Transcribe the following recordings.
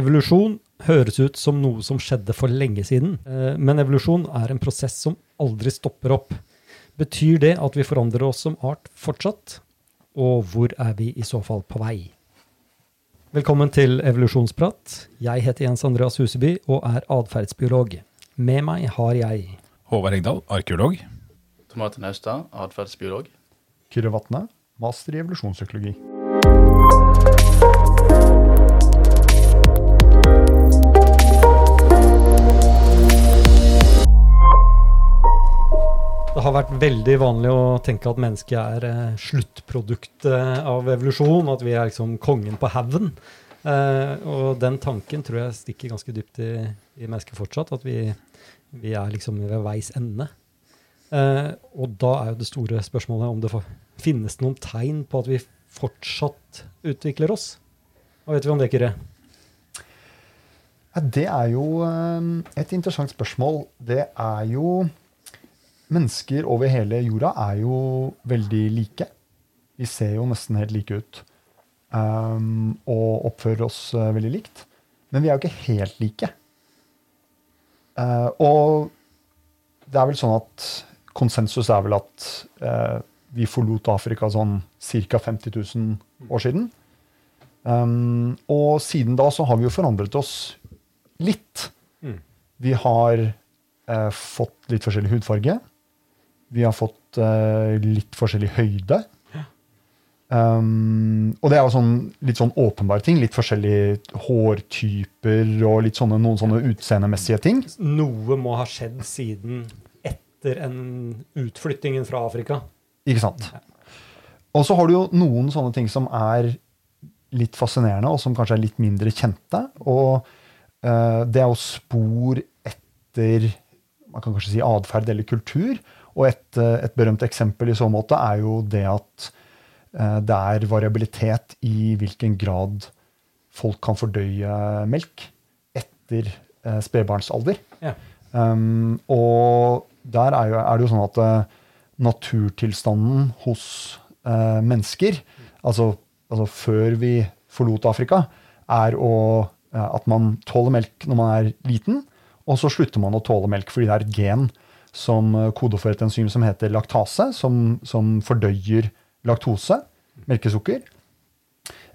Evolusjon høres ut som noe som skjedde for lenge siden, eh, men evolusjon er en prosess som aldri stopper opp. Betyr det at vi forandrer oss som art fortsatt? Og hvor er vi i så fall på vei? Velkommen til Evolusjonsprat. Jeg heter Jens Andreas Huseby og er atferdsbiolog. Med meg har jeg Håvard Hegdal, arkeolog. Tomate Naustad, atferdsbiolog. Kyrre Vatne, master i evolusjonspsykologi. Det har vært veldig vanlig å tenke at mennesket er eh, sluttproduktet av evolusjon, at vi er liksom kongen på haugen. Eh, og den tanken tror jeg stikker ganske dypt i, i mennesket fortsatt, at vi, vi er liksom ved veis ende. Eh, og da er jo det store spørsmålet om det finnes noen tegn på at vi fortsatt utvikler oss. Hva vet vi om det, Kyrre? Ja, det er jo eh, et interessant spørsmål. Det er jo Mennesker over hele jorda er jo veldig like. Vi ser jo nesten helt like ut. Um, og oppfører oss uh, veldig likt. Men vi er jo ikke helt like. Uh, og det er vel sånn at konsensus er vel at uh, vi forlot Afrika sånn ca. 50 000 år siden. Um, og siden da så har vi jo forandret oss litt. Mm. Vi har fått litt forskjellig hudfarge. Vi har fått uh, litt forskjellig høyde. Um, og det er jo sånn, litt sånn åpenbare ting. Litt forskjellige hårtyper og litt sånne, noen sånne utseendemessige ting. Noe må ha skjedd siden etter en utflyttingen fra Afrika. Ikke sant? Og så har du jo noen sånne ting som er litt fascinerende, og som kanskje er litt mindre kjente. Og uh, det er jo spor etter man kan kanskje si atferd eller kultur. Og et, et, berømt eksempel i så måte er jo det at uh, det er variabilitet i hvilken grad folk kan fordøye melk etter uh, spedbarnsalder. Ja. Um, og der er, jo, er, det jo sånn at uh, naturtilstanden hos mennesker, altså, altså, før vi forlot Afrika, er å, at man tåler melk når man er liten, og så slutter man å tåle melk fordi det er et gen som koder for et enzym som heter laktase, som, som fordøyer laktose, melkesukker.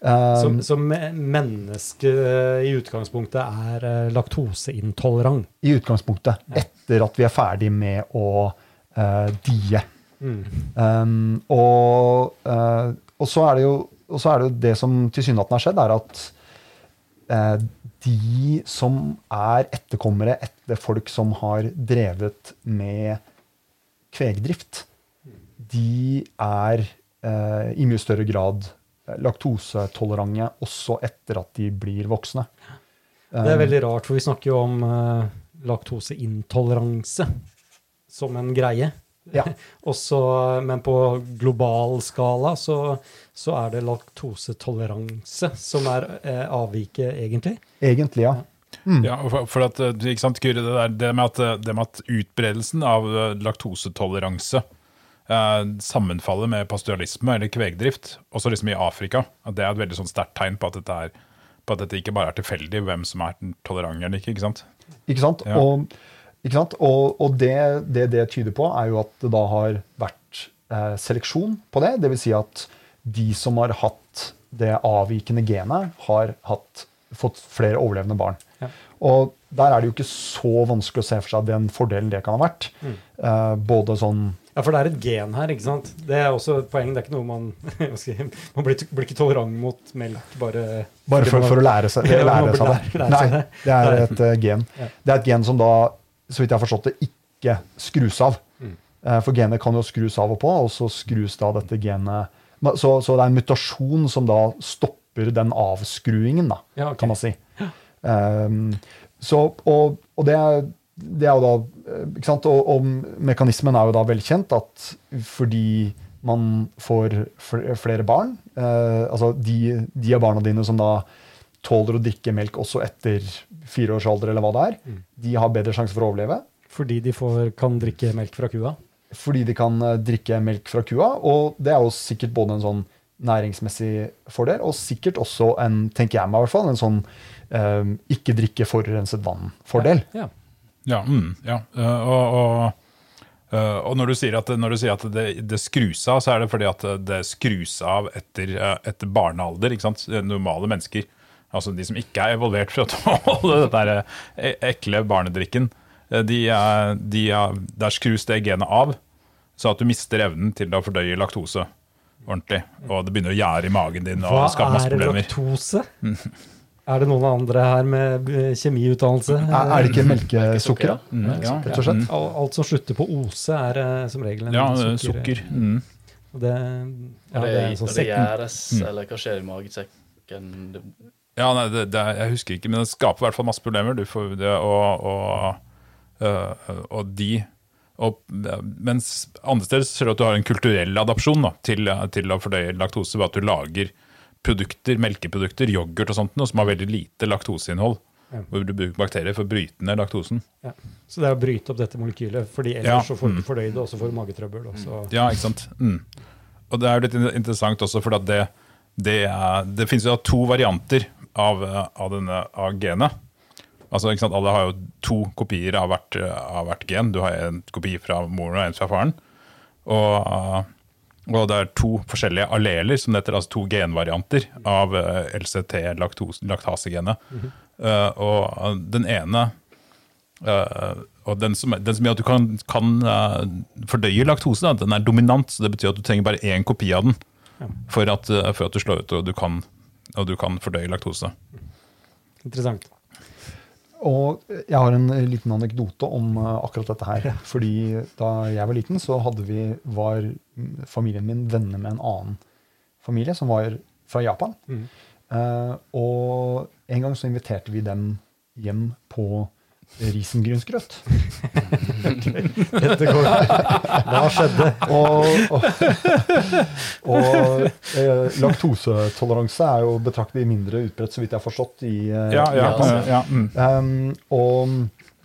Um, så, så mennesket i utgangspunktet er uh, laktoseintolerant? I utgangspunktet. Etter at vi er ferdig med å uh, die. Mm. Um, og, uh, og, så det jo og så er det jo det som tilsynelatende har skjedd, er at de som er etterkommere etter folk som har drevet med kvegdrift, de er eh, i mye større grad laktosetolerante også etter at de blir voksne. Det er veldig rart, for vi snakker jo om eh, laktoseintoleranse som en greie. Ja. Også, men på global skala så, så er det laktosetoleranse som er eh, avviket, egentlig. Egentlig, ja. Mm. Ja, for, for at, ikke sant, Kyrre, det, der, det, med at, det med at utbredelsen av laktosetoleranse eh, sammenfaller med pastoralisme eller kvegdrift, også liksom i Afrika, at det er et veldig sånn sterkt tegn på at, dette er, på at dette ikke bare er tilfeldig hvem som er tolerant eller ikke. ikke sant? Ikke sant? Ja. Og og, og det, det, det tyder på, er jo at det da har vært eh, seleksjon på det. Dvs. Si at de som har hatt det avvikende genet, har hatt, fått flere overlevende barn. Ja. Og der er det jo ikke så vanskelig å se for seg den fordelen det kan ha vært. Mm. Eh, både sånn ja, for det er et gen her, ikke sant? Det er også et poeng. Det er ikke noe man Man blir, blir ikke tolerant mot melk bare Bare for, for å lære seg, lære seg det. Nei, det er et uh, gen. Det er et gen som da så vidt jeg har forstått det, ikke skrus av. Mm. Eh, for genet kan jo skrus av og på, og så skrus da dette genet Så, så det er en mutasjon som da stopper den avskruingen, da, ja, okay. kan man si. Um, så, og, og det, det, er jo da eh, ikke sant, og, og, mekanismen er jo da velkjent at fordi man får flere barn eh, Altså de, de, av barna dine som da tåler å drikke melk også etter fire års alder, eller hva det er, mm. de har bedre sjanse for å overleve. Fordi de får, kan drikke melk fra kua? Fordi de kan uh, drikke melk fra kua. Og det er jo sikkert både en sånn næringsmessig fordel, og sikkert også en, tenker jeg meg i hvert fall, en sånn eh, ikke drikke forurenset vann-fordel. Ja. Ja. Mm, ja. Uh, og, og, uh, og når du sier at, når du sier at det, det, skrus av, så er det fordi at det skrus av etter, uh, etter barnealder. ikke sant? Normale mennesker. Altså de som ikke er evolvert for å tåle dette ekle barnedrikken. De, de, der skrus det genet av, så at du mister evnen til å fordøye laktose ordentlig. Og det begynner å gjære i magen din og skape masse problemer. Hva er laktose? Er det noen andre her med kjemiutdannelse? Er, er det ikke melkesukker, da? Mm, ja? Mm. Alt som slutter på ose, er som regel en ja, sukker. sukker. Mm. Det, ja, det, det, er sånn det gjæres, mm. eller hva skjer i magesekken? Ja, nei, det, det, jeg husker ikke, men det skaper i hvert fall masse problemer. Får, og, og, øh, og, de og, Mens andre steder ser du at du har en kulturell adopsjon da, til, til, å fordøye laktose ved at du lager produkter, melkeprodukter, yoghurt og sånt, noe som har veldig lite laktoseinnhold. Ja. Hvor du bruker bakterier for å bryte ned laktosen. Ja. Så det er å bryte opp dette molekylet, fordi ellers ja. så får du mm. fordøyd det, og så får du magetrøbbel. Også. Ja, ikke sant. Mm. Og det er jo litt interessant også, for det, det, det finnes jo to varianter av, av, denne, av genet. Altså, ikke sant? Alle har jo to kopier av hvert, av hvert gen. Du har en kopi fra moren og en fra faren. Og og det er to forskjellige alleler, som heter, altså to genvarianter av eh, LCT-laktasegenet. Mm -hmm. uh, og den ene uh, og den som, den som, gjør at du kan, kan fordøye laktose, da, den er dominant. så Det betyr at du trenger bare én kopi av den for, at, for, at, du slår ut og du kan, og du kan fordøye laktose. Interessant. Og jeg har en liten anekdote om eh, akkurat dette her. Fordi da jeg var liten, så vi, var familien min venner med en annen familie som var fra Japan. Mm. Uh, og en gang så inviterte vi dem hjem på risengrynsgrøt. Dette går Hva skjedde? Og, og, og eh, laktosetoleranse er jo betraktelig mindre utbredt, så vidt jeg har forstått, i, eh, ja, ja, ja, mm. um, og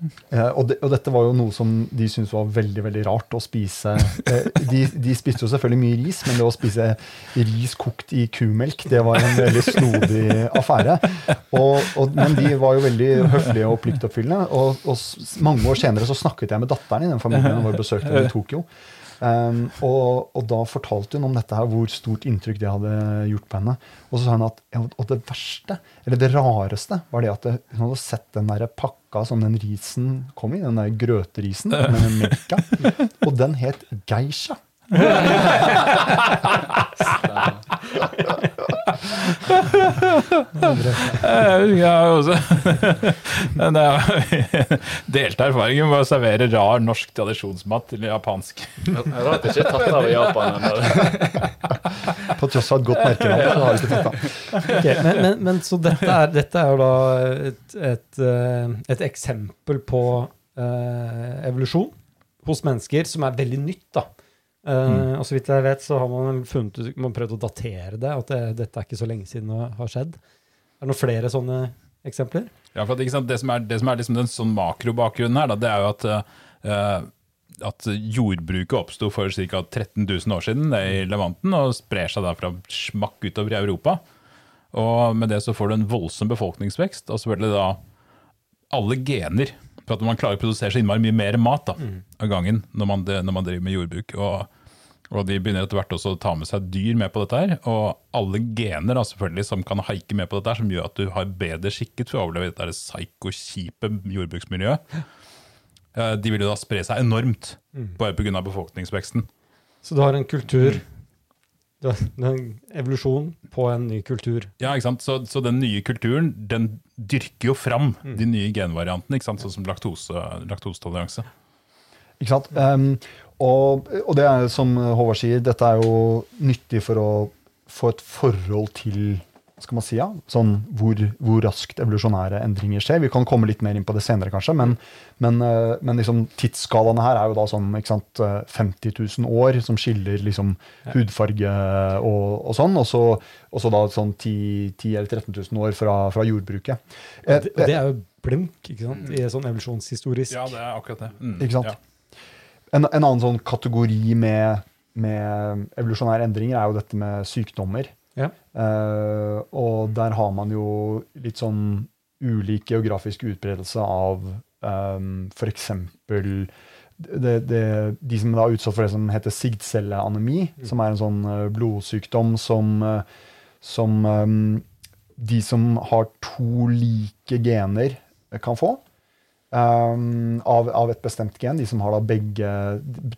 Eh, og, de, og, dette var jo noe som de syntes var veldig veldig rart å spise. Eh, de, de, spiste jo selvfølgelig mye ris, men det å spise ris kokt i kumelk, det var en veldig snodig affære. Og, og, men de var jo veldig høflige og pliktoppfyllende. Og, mange år senere så snakket jeg med datteren i den familien og besøkte i Tokyo. Um, og, og, da fortalte hun om dette her, hvor stort inntrykk det hadde gjort på henne. Og så sa hun at og det verste, eller det rareste, var det at hun hadde sett den der pakka som den risen kom i, den der grøterisen med den melka, og den het geisha. Jeg har også delte erfaringer med å servere rar norsk tradisjonsmat til japansk. Rart ikke tatt av i Japan ennå. På tross av et godt merkenavn, har ikke tatt av. Okay, men, men, men, så dette er, dette er jo da et, et, eh, et eksempel på uh, evolusjon hos mennesker som er veldig nytt. da. Uh, og så vidt jeg vet, så har man funnet man prøvd å datere det. At det, dette er ikke så lenge siden det har skjedd. Er det noen flere sånne eksempler? Ja, for at, Det som er, det som er liksom den sånn makrobakgrunnen her, da, det er jo at, uh, at jordbruket oppsto for ca. 13 000 år siden i Levanten og sprer seg derfra smakk utover i Europa. Og med det så får du en voldsom befolkningsvekst, og selvfølgelig da alle gener for at man klarer å produsere så innmari mye mer mat da, mm. av gangen når man, når man, driver med jordbruk. Og, og de begynner etter hvert også å ta med seg dyr med på dette. her, Og alle gener da, selvfølgelig som kan haike med på dette, her, som gjør at du har bedre skikket for å overleve dette psyko-kjipe jordbruksmiljøet, eh, de vil jo da spre seg enormt mm. bare pga. befolkningsveksten. Så du har en kultur mm det er en evolusjon på en ny kultur. Ja, ikke sant? Så, så den nye kulturen den dyrker jo fram mm. de nye genvariantene, ikke sant? sånn som laktose, laktosetoleranse. Ikke sant? Um, og, og, det er som Håvard sier, dette er jo nyttig for å få et forhold til skal man si, ja, sånn hvor, hvor, raskt evolusjonære endringer skjer. Vi kan komme litt mer inn på det senere, kanskje, men, men, eh, men liksom, tidsskalaene her er jo da sånn ikke sant, 50 eh, 000 år som skiller liksom, hudfarge og, og sånn, og så, og så da sånn 10 10 eller 13 000 år fra, fra jordbruket. Eh, det, det, er jo blunk ikke sant, i sånn evolusjonshistorisk. Ja, det er akkurat det. Mm, ikke sant? Ja. En, en, annen sånn kategori med med evolusjonære endringer, er jo dette med sykdommer. Ja. Uh, og der har man jo litt sånn ulik geografisk utbredelse av um, f.eks. Det, det, de som er utsatt for det som heter sigdcelleanemi, mm. som er en sånn uh, blodsykdom som, som um, de som har to like gener, kan få. Um, av, av, et bestemt gen. De som har da begge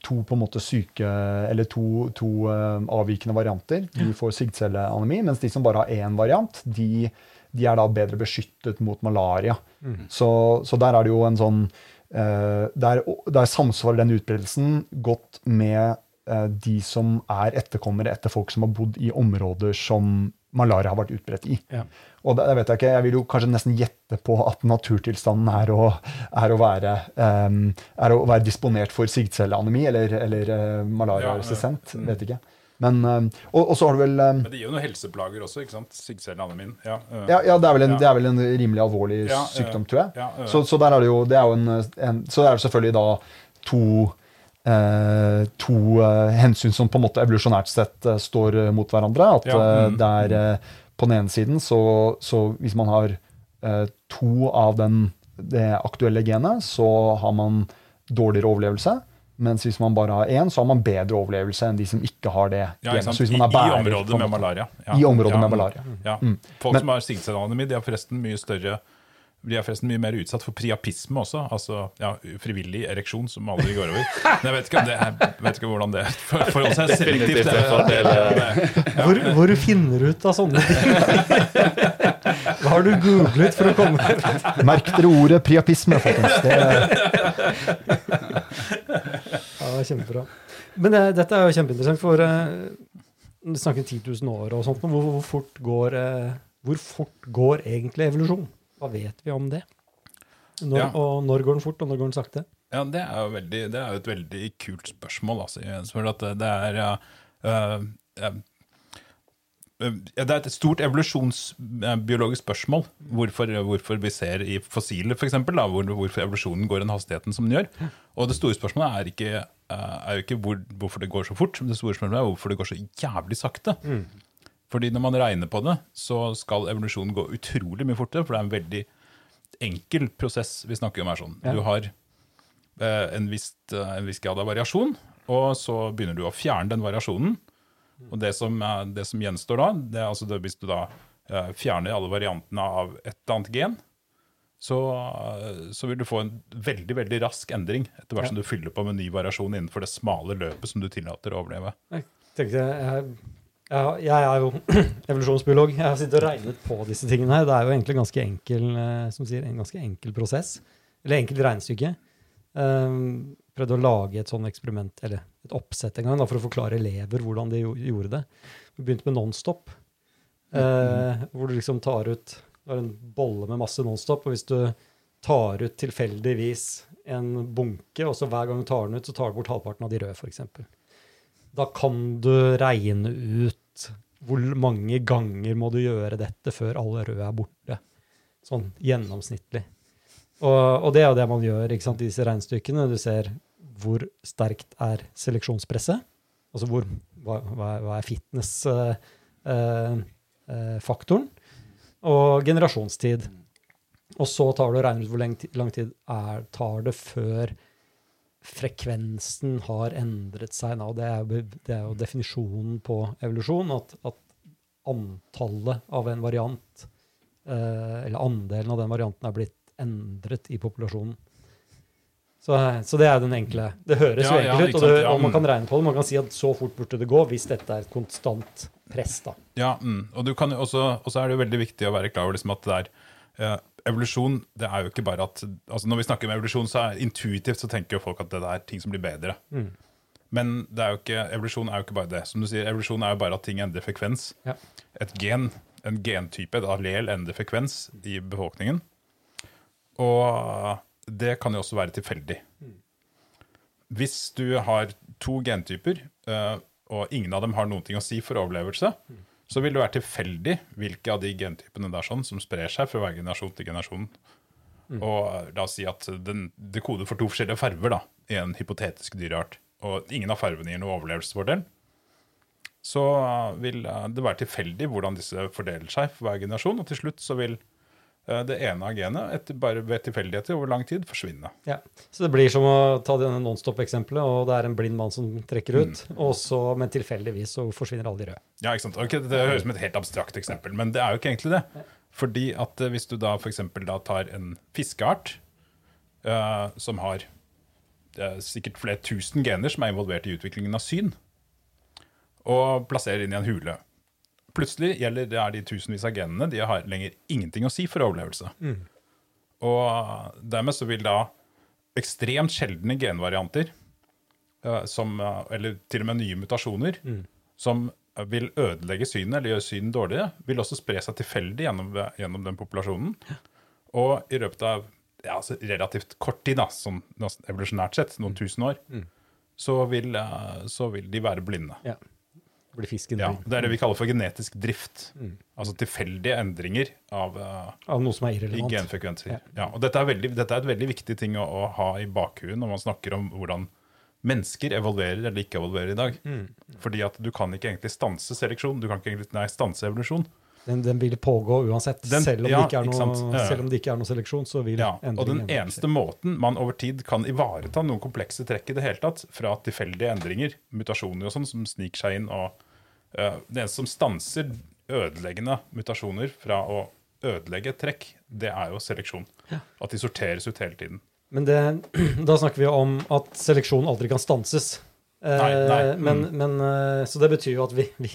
to på en måte syke Eller to, to uh, avvikende varianter, de får sigdcelleanemi. Mens de som bare har én variant, de, de, er da bedre beskyttet mot malaria. Mm. Så, så, der er det jo en sånn uh, der, der samsvarer den utbredelsen godt med uh, de som er etterkommere etter folk som har bodd i områder som malaria har vært utbredt i. Ja. Og det, vet Jeg ikke, jeg vil jo kanskje nesten gjette på at naturtilstanden er å, er å, være, um, er å være, disponert for sigtcelleanemi eller, eller uh, malariaresistent. Ja, vet ikke. Men, um, og, og, så har du vel um, Men det gir jo noen helseplager også, ikke sant? Sigtcelleanemin. Ja, uh, ja, ja, det, er en, det, er vel en, rimelig alvorlig sykdom, tror jeg. Så, så, der er det jo det er jo en, en, Så er det selvfølgelig da to Uh, to uh, hensyn som på en måte evolusjonært sett uh, står mot hverandre. At ja, mm, det er på den ene siden, så, så hvis man har to av den, det aktuelle genet, så har man dårligere overlevelse. Mens hvis man bare har én, så har man bedre overlevelse enn de som ikke har det. Ja, ikke I, bærer, I, området med malaria. Ja. I området ja, med malaria. Ja. Mm. Folk Men, som har sigtcelleanemi, de har forresten mye større de er forresten mye mer utsatt for priapisme også, altså ja, frivillig ereksjon som aldri går over. Men jeg vet ikke, det er, vet ikke hvordan det forholder seg selektivt. Hvor, hvor finner du ut av sånne ting? Hva har du googlet for å komme Merk dere ordet priapisme, folkens. Det ja, kjempebra. Men det, dette er jo kjempeinteressant, for vi du snakker 10 000 år og sånt. Hvor, hvor, fort går, uh, hvor fort går egentlig evolusjon? Hva vet vi om det? Når, ja. Og når går den fort, og når går den sakte? Ja, Det er jo, veldig, det er jo et veldig kult spørsmål. Altså, det er uh, uh, det er et stort evolusjonsbiologisk spørsmål hvorfor, hvorfor vi ser i fossiler f.eks. Hvor, hvorfor evolusjonen går den hastigheten som den gjør. Og det store spørsmålet er ikke, er jo ikke hvor, hvorfor det går så fort, men det store spørsmålet er hvorfor det går så jævlig sakte. Mm. Fordi når man regner på det, så skal evolusjonen gå utrolig mye fortere, for det er en veldig enkel prosess vi snakker om her. sånn. Ja. Du har eh, en, viss, eh, en, viss, grad av variasjon, og så begynner du å fjerne den variasjonen. Og det som, det som gjenstår da, det er altså det, hvis du da eh, fjerner alle variantene av et eller annet gen, så, så, vil du få en veldig veldig rask endring etter hvert ja. som du fyller på med ny variasjon innenfor det smale løpet som du tillater å overleve. Jeg tenkte, jeg ja, jeg er jo evolusjonsbiolog. Jeg har sittet og regnet på disse tingene her. Det er jo egentlig ganske enkel, eh, som sier, en ganske enkel prosess. Eller enkelt regnestykke. Um, prøvde å lage et sånn eksperiment, eller et oppsett en gang, da, for å forklare elever hvordan de gjorde det. Vi begynte med Nonstop. Uh, hvor du liksom tar ut Du har en bolle med masse Nonstop, og hvis du tar ut tilfeldigvis en bunke, og så hver gang du tar den ut, så tar du bort halvparten av de røde, f.eks. Da kan du regne ut hvor mange ganger må du gjøre dette før alle røde er borte? Sånn gjennomsnittlig. Og, og det er jo det man gjør sant, i disse regnestykkene. Du ser hvor sterkt er seleksjonspresset. Altså hvor, hva, hva er fitness-faktoren. Eh, eh, og generasjonstid. Og så tar du og regner ut hvor lang tid, lang tid er, tar det før frekvensen har endret seg nå. Det er, det er jo definisjonen på evolusjon, at, at antallet av en variant, eh, eller andelen av den varianten, er blitt endret i populasjonen. Så, så det er den enkle. Det høres ja, jo enkelt ut, og, det, og, man kan regne på det. Man kan si at så fort burde det gå hvis dette er et konstant press. da. Ja, mm. og, så er det jo veldig viktig å være klar over liksom at det er uh, evolusjon det er jo ikke bare at altså Når vi snakker om evolusjon, så er intuitivt så tenker jo folk at det er ting som blir bedre. Mm. Men det er jo ikke, evolusjon er jo ikke bare det. Som du sier, Evolusjon er jo bare at ting endrer frekvens. Ja. Et gen, en gentype, et allel, endrer frekvens i befolkningen. Og det kan jo også være tilfeldig. Mm. Hvis du har to gentyper, eh, og ingen av dem har noe å si for overlevelse, mm så vil det være tilfeldig hvilke av de gentypene der sånn som sprer seg fra hver generasjon til generasjon. Mm. Og la oss si at den, det koder for to forskjellige farver da, i en hypotetisk dyreart. og ingen av farvene gir noe overlevelsesfordel, så vil det være tilfeldig hvordan disse fordeler seg for hver generasjon. Og til slutt så vil det ene av genet etter bare ved tilfeldigheter over lang tid forsvinne. Ja, Så det blir som å ta denne Nonstop-eksempelet, og det er en blind mann som trekker ut, mm. og så, men tilfeldigvis så forsvinner alle de røde. Ja, ikke sant. Okay, det høres ut som et helt abstrakt eksempel, men det er jo ikke egentlig det. Fordi at hvis du da f.eks. tar en fiskeart uh, som har sikkert flere tusen gener som er involvert i utviklingen av syn, og plasserer inn i en hule. Plutselig gjelder det er de tusenvis av genene de har lenger ingenting å si for overlevelse. Mm. Og dermed så vil da ekstremt sjeldne genvarianter, uh, som, uh, eller til og med nye mutasjoner, mm. som vil ødelegge synet eller gjøre synet dårligere, vil også spre seg tilfeldig gjennom, gjennom den populasjonen. Og i løpet av ja, altså relativt kort tid, da, sånn evolusjonært sett, noen mm. tusen år, mm. så, vil, så, vil, de være blinde. Ja. Blir fisken ja, Det er det vi kaller for genetisk drift. Mm. Altså tilfeldige endringer av, uh, av noe som er irrelevant. genfrekvenser. Ja. ja. og dette er, veldig, dette er, et veldig viktig ting å, å ha i bakhuet når man snakker om hvordan mennesker evolverer eller ikke evolverer i dag. Mm. Fordi at du kan ikke egentlig stanse seleksjon. Du kan ikke egentlig nei, stanse evolusjon. Den, den, vil pågå uansett. Den, selv, om ja, noe, selv, om det ikke er noe seleksjon, så vil ja, Og den eneste måten man over tid kan ivareta noen komplekse trekk i det hele tatt, fra tilfeldige endringer, mutasjoner og sånn, som sniker seg inn og uh, Det eneste som stanser ødeleggende mutasjoner fra å ødelegge trekk, det er jo seleksjon. Ja. At de sorteres ut hele tiden. Men det, da snakker vi om at seleksjon aldri kan stanses. Nei, nei. Eh, men, men, eh, så det betyr jo at vi, vi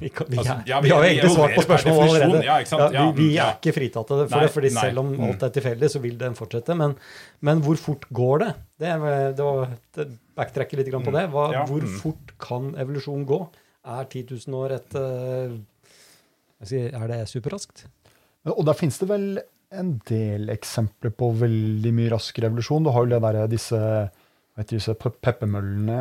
vi, kan, vi, altså, ja, vi, vi, har jo egentlig svart på spørsmålet allerede. Ja, ja, vi, er ikke fritatt for det, fordi nei, selv om mm. alt er tilfeldig, så vil den fortsette. Men, men hvor fort går det? Det, det var backtracker litt på mm. det. Hva, hvor mm. fort kan evolusjon gå? Er 10 000 år et uh, Er det superraskt? Og da finnes det vel en del eksempler på veldig mye raskere evolusjon. Du har jo det der, disse vet disse peppermøllene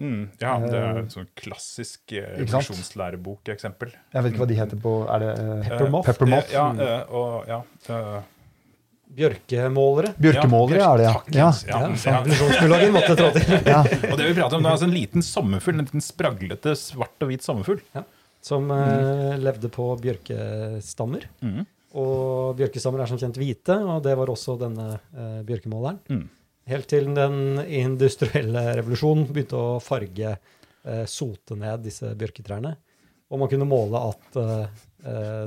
mm, Ja, det er et sånn klassisk eh, evolusjonslærebok-eksempel. Jeg vet ikke hva de heter på Er det uh, Peppermoth? Peppermoth? Ja, og ja Bjørkemålere. Bjørkemålere ja, er det, ja. ja. ja, ja. måtte trå til. ja. Og det vi prater om, det er altså en liten sommerfugl, en liten spraglete svart og hvit sommerfugl. Ja. Som mm. levde på bjørkestammer. Mm. Og bjørkestammer er som kjent hvite, og det var også denne bjørkemåleren. Mm. Helt til den industrielle revolusjonen begynte å farge, eh, sote ned disse bjørketrærne. Og man kunne måle at eh,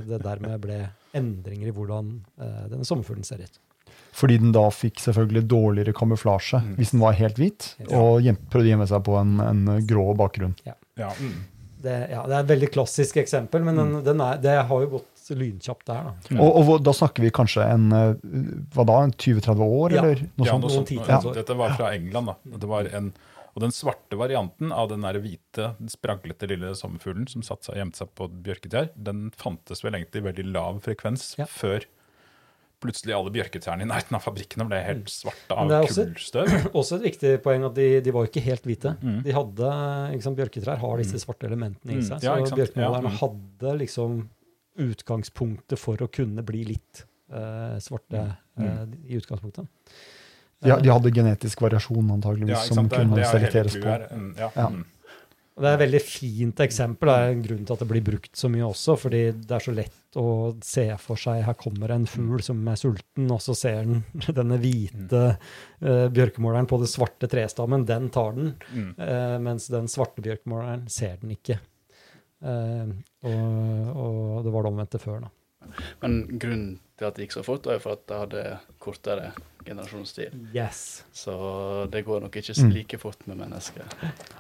det dermed ble endringer i hvordan eh, denne sommerfuglen ser ut. Fordi den da fikk selvfølgelig dårligere kamuflasje mm. hvis den var helt hvit, ja. og prøvde å gjemme seg på en, en grå bakgrunn. Ja. Ja. Mm. Det, ja. Det, er et veldig klassisk eksempel, men den, mm. den er, det har jo gått lynkjapt der. Da. Mm. Og, og, da snakker vi kanskje en eh, hva da, 20-30 år, ja. eller noe ja, sånt? Noe sånt. Ja. Dette var fra England. da. Det var en, og den svarte varianten av den der hvite, spraglete lille sommerfuglen som satt seg, gjemte seg på bjørketrær, den fantes vel egentlig i veldig lav frekvens ja. før plutselig alle bjørketrærne i nærheten av fabrikkene ble helt svarte av kullstøv. Det er også et viktig poeng at de, de var ikke helt hvite. Mm. De hadde, liksom, Bjørketrær har disse mm. svarte elementene i mm. seg. Mm. Ja, så bjørkemålerne ja. hadde liksom utgangspunktet for å kunne bli litt uh, svarte uh, i utgangspunktet. Ja, de hadde genetisk variasjon antageligvis ja, som kunne selekteres på. Ja. ja. Mm. Det er et veldig fint eksempel. Det er en grunn til at det blir brukt så mye også. fordi det er så lett å se for seg her kommer en fugl som er sulten, og så ser den denne hvite uh, bjørkemåleren på det svarte trestammen. Den tar den. Mm. Uh, mens den svarte bjørkemåleren ser den ikke. Uh, og, og, det var det omvendte før. da. Men grunnen til at det gikk så fort, var jo for at det hadde kortere generasjonstid. Yes. Så det går nok ikke mm. like fort med mennesker.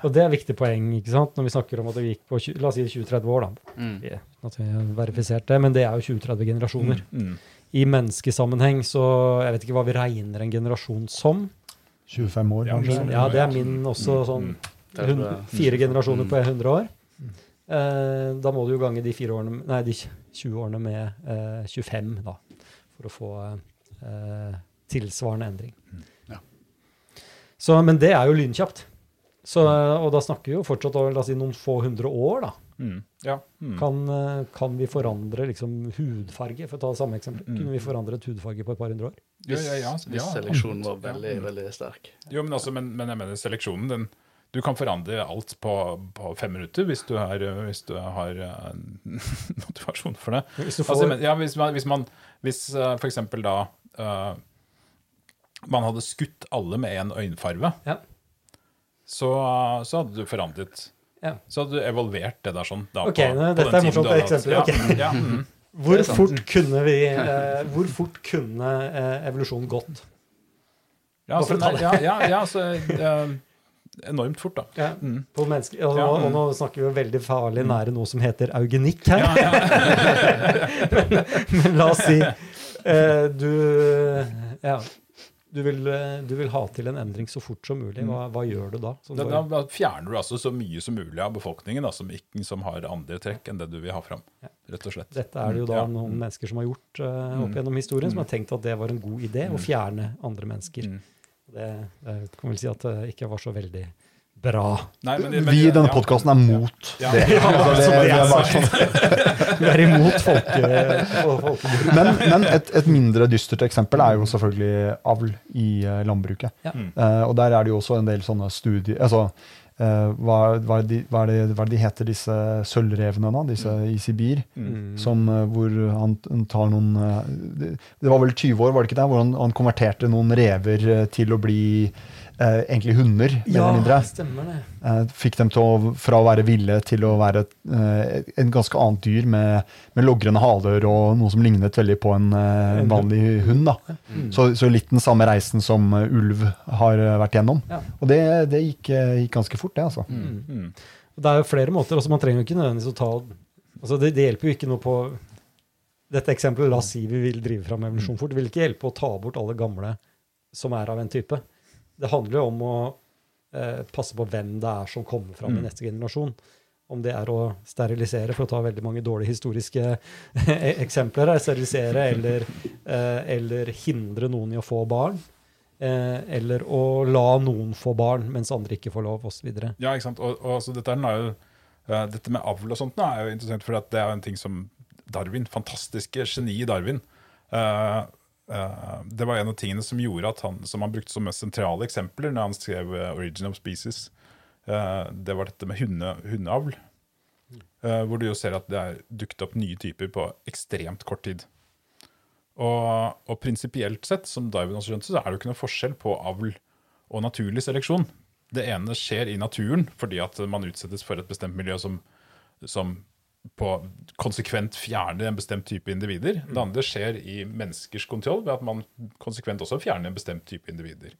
Og det er et viktig poeng ikke sant? når vi snakker om at det gikk på la oss si 20-30 år. da. Mm. At vi har verifisert det, Men det er jo 20-30 generasjoner. Mm. Mm. I menneskesammenheng så Jeg vet ikke hva vi regner en generasjon som. 25 år, kanskje? Ja, det er min også mm. sånn. Fire generasjoner på 100 år. Eh, da må du jo gange de, årene, nei, de 20 årene med eh, 25, da, for å få eh, tilsvarende endring. Mm. Ja. Så, men det er jo lynkjapt. Så, og da snakker vi jo fortsatt om si, noen få hundre år, da. Mm. Ja. Mm. Kan, eh, kan, vi forandre liksom, hudfarge, for å ta det samme eksempel? Mm. Kunne vi forandret hudfarge på et par hundre år? Hvis, ja, ja, hvis seleksjonen var veldig, veldig sterk. Jo, men, altså, men, men jeg mener seleksjonen den Du kan forandre alt på, på fem minutter hvis du, er, hvis du har uh, motivasjon for det. Hvis du Altså, får, men, ja, hvis man, hvis, man, hvis uh, for eksempel da uh, man hadde skutt alle med én øyenfarve, Ja. så, så hadde du forandret Ja. Så hadde du evolvert det der sånn. Da, Ok, nå- dette er morsomt eksempel, hatt. okay. Ja, mm. hvor, fort kunne vi, eh, hvor fort kunne eh, evolusjonen gått? ja, altså... så, ja, ja, ja så, eh, enormt fort, da. Ja, Mm. på menneske, og, Ja, og, mm. og nå snakker vi jo veldig farlig nære noe som heter eugenikk her. Ja, ja. Men la oss si eh, du, ja, du, vil, eh, du vil ha til en endring så fort som mulig. Hva, hva gjør du da? Da, bare- da fjerner du altså så mye som mulig av befolkningen da, som, ikke, som har andre trekk enn det du vil ha fram. Rett og slett. Dette er det jo da Ja. noen mennesker som har gjort uh, opp Mm. gjennom historien, som Mm. har tenkt at det var en god idé å fjerne andre mennesker. Mm. Det, det kan vel si at det ikke var så veldig bra. Nei, men- men- Vi i denne ja. podkasten er mot Ja. det. Ja, Altså, det, det det er bare sånn. Vi er imot folke, fol- Men, men et, et mindre dystert eksempel er jo selvfølgelig avl i eh, landbruket. Ja. Mm. Eh, og der er det jo også en del sånne studier altså, eh, hva, hva, er de, hva, er det, hva er det de heter, disse sølvrevene, da, disse i Sibir? Mm. Som, eh, hvor han tar noen eh, det, var vel 20 år, var det ikke det? Hvor han, han konverterte noen rever eh, til å bli eh, egentlig hunder, mer Ja, eller mindre. stemmer det. Eh, fikk dem til å, fra å være ville til å være eh, en ganske annet dyr med, med logrende haler og noe som lignet veldig på en, eh, vanlig hund. da. Mm. Så, så litt den samme reisen som eh, ulv har eh, vært gjennom. Ja. Og det, det gikk, eh, gikk ganske fort, det, altså. Mm. Mm. Det er jo flere måter. altså Man trenger jo ikke nødvendigvis å ta altså det, det hjelper jo ikke noe på dette eksempelet. La oss si vi vil drive fram evolusjon fort. Det vil ikke hjelpe å ta bort alle gamle som er av en type. Det handler jo om å eh, passe på hvem det er som kommer fram i Mm. neste generasjon. Om det er å sterilisere, for å ta veldig mange dårlige historiske e- eksempler her, sterilisere eller, eh, eller hindre noen i å få barn. Eh, eller å la noen få barn mens andre ikke får lov, osv. Ja, ikke sant. Og, og altså, dette, jo, eh, dette med avl og sånt nå er jo interessant, for det er jo en ting som Darwin, fantastiske geni Darwin eh, eh, Det var en av tingene som gjorde at han, som han brukte som mest sentrale eksempler når han skrev eh, 'Origin of Species'. eh, det var dette med hunde, hundeavl. eh, hvor du jo ser at det er dukket opp nye typer på ekstremt kort tid. Og, og prinsipielt sett, som Darwin også skjønte, så er det jo ikke noe forskjell på avl og naturlig seleksjon. Det ene skjer i naturen fordi at man utsettes for et bestemt miljø som, som på konsekvent fjerner en bestemt type individer. Det andre skjer i menneskers kontroll ved at man konsekvent også fjerner en bestemt type individer.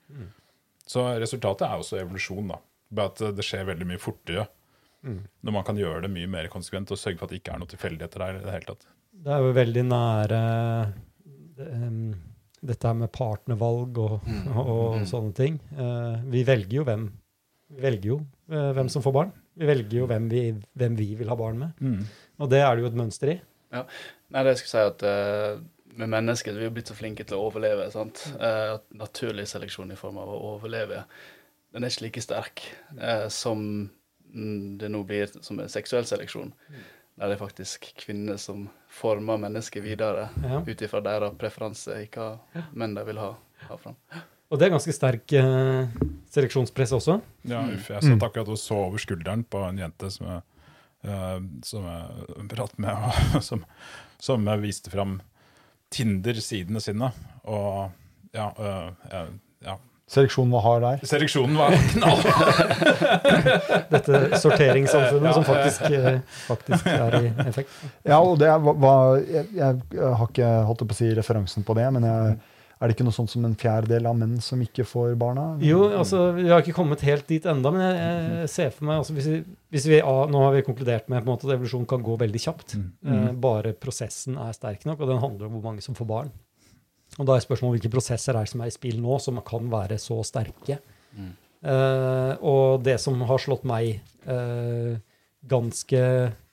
Så resultatet er også evolusjon, da. Ved at det skjer veldig mye fortere når man kan gjøre det mye mer konsekvent og sørge for at det ikke er noe tilfeldigheter der. i det hele tatt. Det er jo veldig nære em, dette her med partnervalg og, og sånne ting. Uh, vi velger jo hvem vi velger jo uh, hvem som får barn. Vi velger jo hvem vi, hvem vi vil ha barn med. Og det er det jo et mønster i. Nei, det jeg skulle si at uh, med mennesker vi er blitt så flinke til å overleve. sant? Uh, naturlig seleksjon i form av å overleve, den er ikke like sterk uh, som mm, det nå blir som en seksuell seleksjon. Der det er faktisk kvinner som former mennesket videre Ja. ut ifra deres preferanse i hva menn de vil ha, ha fram. Og det er ganske sterk eh, seleksjonspress også. Ja, uff, jeg satt akkurat og så over skulderen på en jente som jeg, uh, som jeg pratet med, og som, som jeg viste fram Tinder-sidene sine. Og ja, uh, jeg- ja. Seleksjonen var hard der. Seleksjonen var knall. Dette sorteringssamfunnet Ja, som faktisk, eh, faktisk er i effekt. Ja, og det var, var jeg, jeg, har ikke holdt på å si referansen på det, men jeg, er det ikke noe sånt som en fjerdedel av menn som ikke får barna? Jo, altså, vi har ikke kommet helt dit enda, men jeg, jeg ser for meg altså, hvis vi, hvis vi, Nå har vi konkludert med på en måte, at evolusjon kan gå veldig kjapt. Eh, bare prosessen er sterk nok, og den handler om hvor mange som får barn. Og da er spørsmålet hvilke prosesser er det som er i spill nå, som kan være så sterke. Eh, og det som har slått meg eh, ganske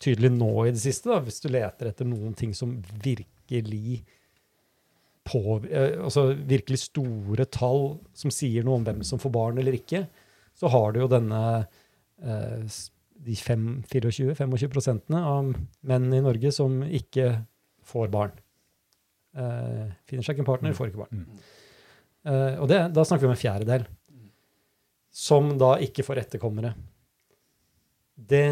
tydelig nå i det siste, da, hvis du leter etter noen ting som virkelig på, eh, altså virkelig store tall som sier noe om hvem som får barn eller ikke, så har du jo denne eh, de fem- 24-25 prosentene av menn i Norge som ikke får barn. Eh, finner seg ikke en partner, får ikke barn. Mm. Og det, da snakker vi om en fjerdedel. som da ikke får etterkommere. Det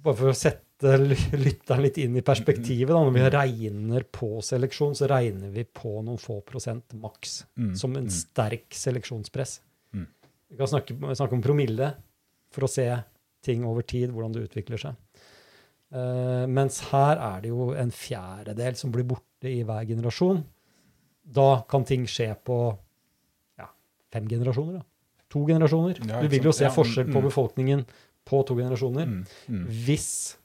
Bare for å sette lytteren litt inn i perspektivet, da, når vi regner på seleksjon, så regner vi på noen få prosent maks Mm. som en Mm. sterk seleksjonspress. Mm. Vi kan snakke, snakke om promille for å se ting over tid, hvordan det utvikler seg. Uh, mens her er det jo en fjerdedel som blir borte i hver generasjon. Da kan ting skje på ja, fem generasjoner. da. To generasjoner. Ja, du vil jo se Ja, forskjell på mm. befolkningen på to generasjoner. Mm. Mm. Hvis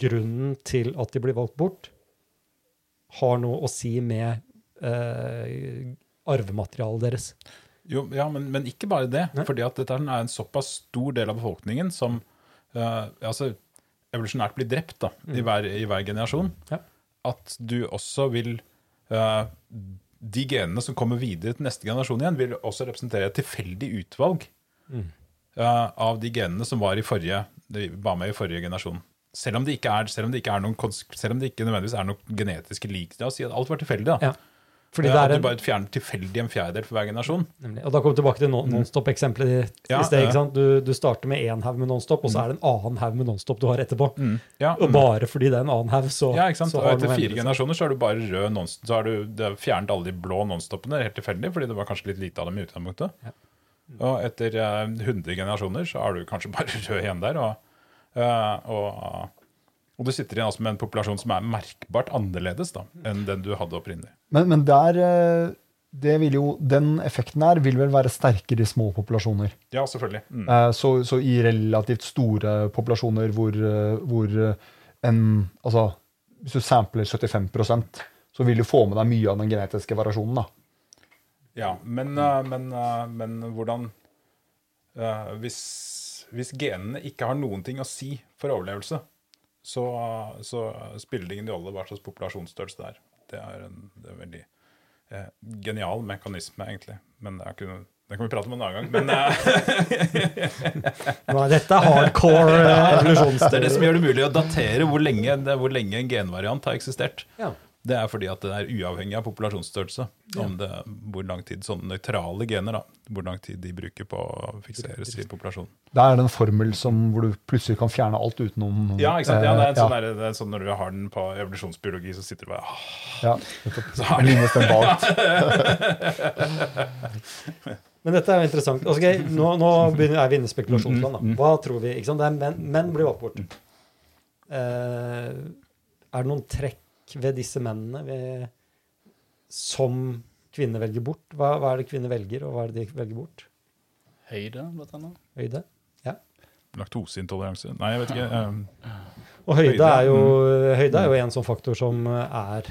grunnen til at de blir valgt bort, har noe å si med eh, arvematerialet deres. Jo, ja, men, men ikke bare det. Nei. fordi at dette er en såpass stor del av befolkningen som eh, altså, evolusjonært blir drept da, i, hver, i hver generasjon, Ja. at du også vil eh, De genene som kommer videre til neste generasjon igjen, vil også representere et tilfeldig utvalg Mm. eh, av de genene som var, i forrige, var med i forrige generasjon. Selv om det ikke er, selv om det ikke er noen, selv om det ikke nødvendigvis er noen genetiske lik. La oss si at alt var tilfeldig. da. Ja. Fordi det at er du en, bare fjerner tilfeldig en fjerdedel for hver generasjon. nemlig. Og da kommer vi tilbake til non- nonstop-eksempelet i, Mm. Ja, i sted. ikke sant? Du, du starter med én haug med nonstop, og så er det en annen haug med nonstop du har etterpå. Ja, Og bare fordi det er en annen haug, så, Ja, ikke sant? så Og har etter fire endret generasjoner så har du bare rød nonstop. Så har du du har fjernet alle de blå nonstopene helt tilfeldig, fordi det var kanskje litt lite av dem i utgangspunktet. Ja. Og etter eh, 100 generasjoner så har du kanskje bare rød igjen der. Og, eh, og, og du sitter igjen altså med en populasjon som er merkbart annerledes da, enn den du hadde opprinnelig. Men, men der eh, det vil jo, Den effekten her vil vel være sterkere i små populasjoner. Ja, selvfølgelig. Mm. Eh, Så, så i relativt store populasjoner hvor, eh, hvor eh, en Altså, hvis du sampler 75% så vil du få med deg mye av den genetiske variasjonen. da. Ja, men, eh, men, eh, men hvordan eh, hvis, hvis genene ikke har noen ting å si for overlevelse, så, så spiller det ingen rolle hva slags populasjonsstørrelse det er. Det er en, det er en veldig eh, genial mekanisme, egentlig. Men det, er ikke, noe- det kan vi prate om en annen gang. Men Nei, Dette er hardcore eh, det er det som gjør det mulig å datere hvor lenge, hvor lenge en genvariant har eksistert. Ja. Det er fordi at det er uavhengig av populasjonsstørrelse. Om det, hvor lang tid sånne nøytrale gener, da, hvor lang tid de bruker på å fikseres i populasjonen. Det er en formel som, hvor du plutselig kan fjerne alt utenom Ja, ikke sant? Ja, det er en eh, sånn, der, det er sånn Når du har den på evolusjonsbiologi, så sitter du bare åh. ja. Så har du bak. Men dette er jo interessant. Altså, ok, nå, nå begynner, er vi inne i spekulasjonsland. Hva tror vi? Ikke sant? Det er menn, menn blir valgt bort. Eh, er det noen trekk ved disse mennene ved, som kvinner velger bort? Hva, hva er det kvinner velger, og hva er det de velger bort? Høyde, blant annet. Høyde? ja. laktoseintoleranse Nei, jeg vet ikke. Um, Og høyde, Høyde, er jo, høyde er jo en sånn faktor som er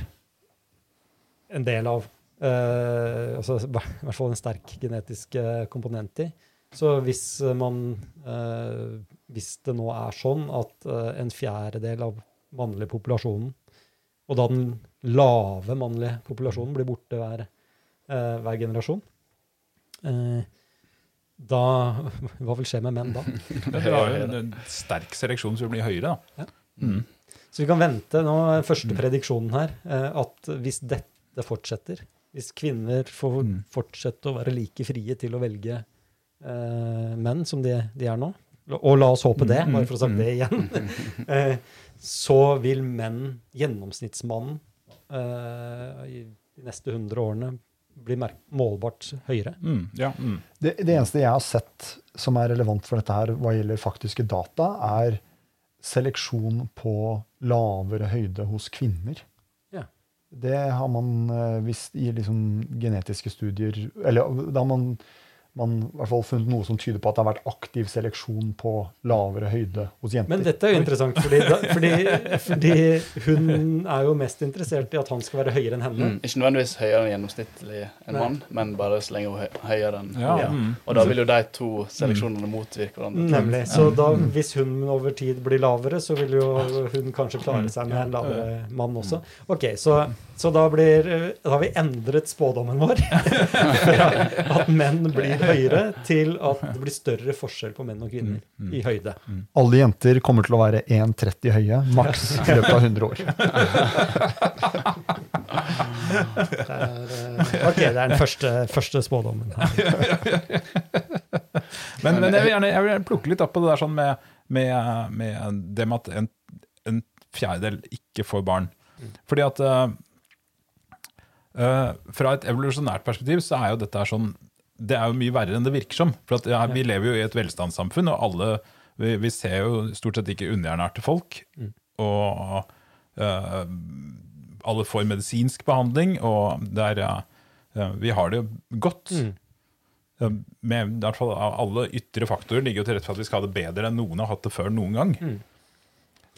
en del av uh, altså, I hvert fall en sterk genetisk eh, komponent i. Så hvis man uh, Hvis det nå er sånn at uh, en fjerdedel av mannlige populasjonen, og da den lave mannlige populasjonen blir borte hver, eh, hver generasjon eh, da Hva vil skje med menn da? Det har jo en, sterk seleksjon som blir høyere, da. Mm. Så vi kan vente nå, første prediksjonen her, eh, at hvis dette fortsetter, hvis kvinner får Mm. fortsette å være like frie til å velge eh, menn som de, de er nå, og la oss håpe det, Mm, bare for å si sagt mm. det igjen, eh, så vil menn, gjennomsnittsmannen, uh, i de neste 100 årene bli merk målbart høyere. Mm, ja, mm. Det, det eneste jeg har sett som er relevant for dette her hva gjelder faktiske data, er seleksjon på lavere høyde hos kvinner. Ja. Det har man eh, visst i liksom genetiske studier Eller da har man, man i hvert fall funnet noe som tyder på at det har vært aktiv seleksjon på lavere høyde hos jenter. Men dette er jo interessant, fordi, da, fordi, fordi hun er jo mest interessert i at han skal være høyere enn henne. Mm. Ikke nødvendigvis høyere enn gjennomsnittlig en mann, men bare så lenge hun er høyere enn Ja, ja. mm. Og da vil jo de to seleksjonene motvirke hverandre. Nemlig. Så da, hvis hun over tid blir lavere, så vil jo hun kanskje klare seg med en lavere mann også. Ok, Så, så da, blir, da har vi endret spådommen vår at menn blir høyere, til at det blir større forskjell på menn og kvinner i høyde. Alle jenter kommer til å være 1,30 høye, maks i løpet av 100 år. Det er, eh, ok, det er den første, første spådommen. Men, men jeg, vil gjerne, jeg vil gjerne plukke litt opp på det der sånn med, med, med det med at en, en fjerdedel ikke får barn. Fordi at uh, Fra et evolusjonært perspektiv så er jo dette sånn Det er jo mye verre enn det virker som. For at, ja, Vi lever jo i et velstandssamfunn, og alle vi, vi ser jo stort sett ikke underernærte folk. Og uh, alle får medisinsk behandling, og det er, vi har det godt. Mm. Med, i hvert fall Alle ytre faktorer ligger jo til rette for at vi skal ha det bedre enn noen har hatt det før noen gang. Mm.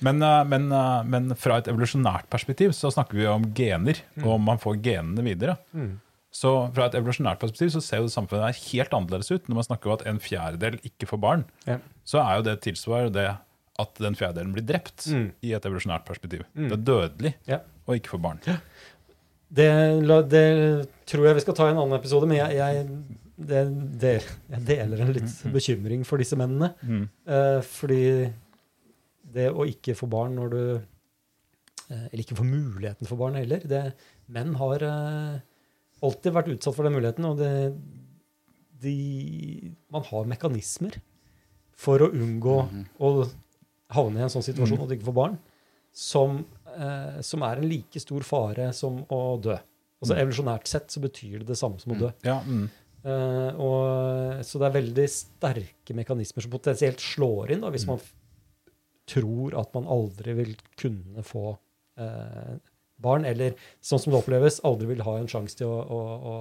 Men, eh, men, eh, men, fra et evolusjonært perspektiv så snakker vi om gener, og om man får genene videre. Mm. Så fra et evolusjonært perspektiv så ser jo samfunnet helt annerledes ut. Når man snakker om at en fjerdedel ikke får barn, Ja. så er jo det tilsvarer det at den fjerdedelen blir drept Mm. i et evolusjonært perspektiv. Mm. Det er dødelig Ja. å ikke få barn. Det, det tror jeg vi skal ta i en annen episode, men jeg, jeg, det, det, jeg deler en litt bekymring for disse mennene. Mm. Eh, fordi det å ikke få barn når du eh, Eller ikke få muligheten for barn heller. Det, menn har eh, alltid vært utsatt for den muligheten, og det, de, man har mekanismer for å unngå å havne i en sånn situasjon at du ikke får barn, som, eh, som er en like stor fare som å dø. Altså Evolusjonært sett så betyr det det samme som å dø. Ja, mm. Eh, og, så det er veldig sterke mekanismer som potensielt slår inn da, hvis man tror at man aldri vil kunne få eh, barn, eller sånn som det oppleves, aldri vil ha en sjanse til å, å, å,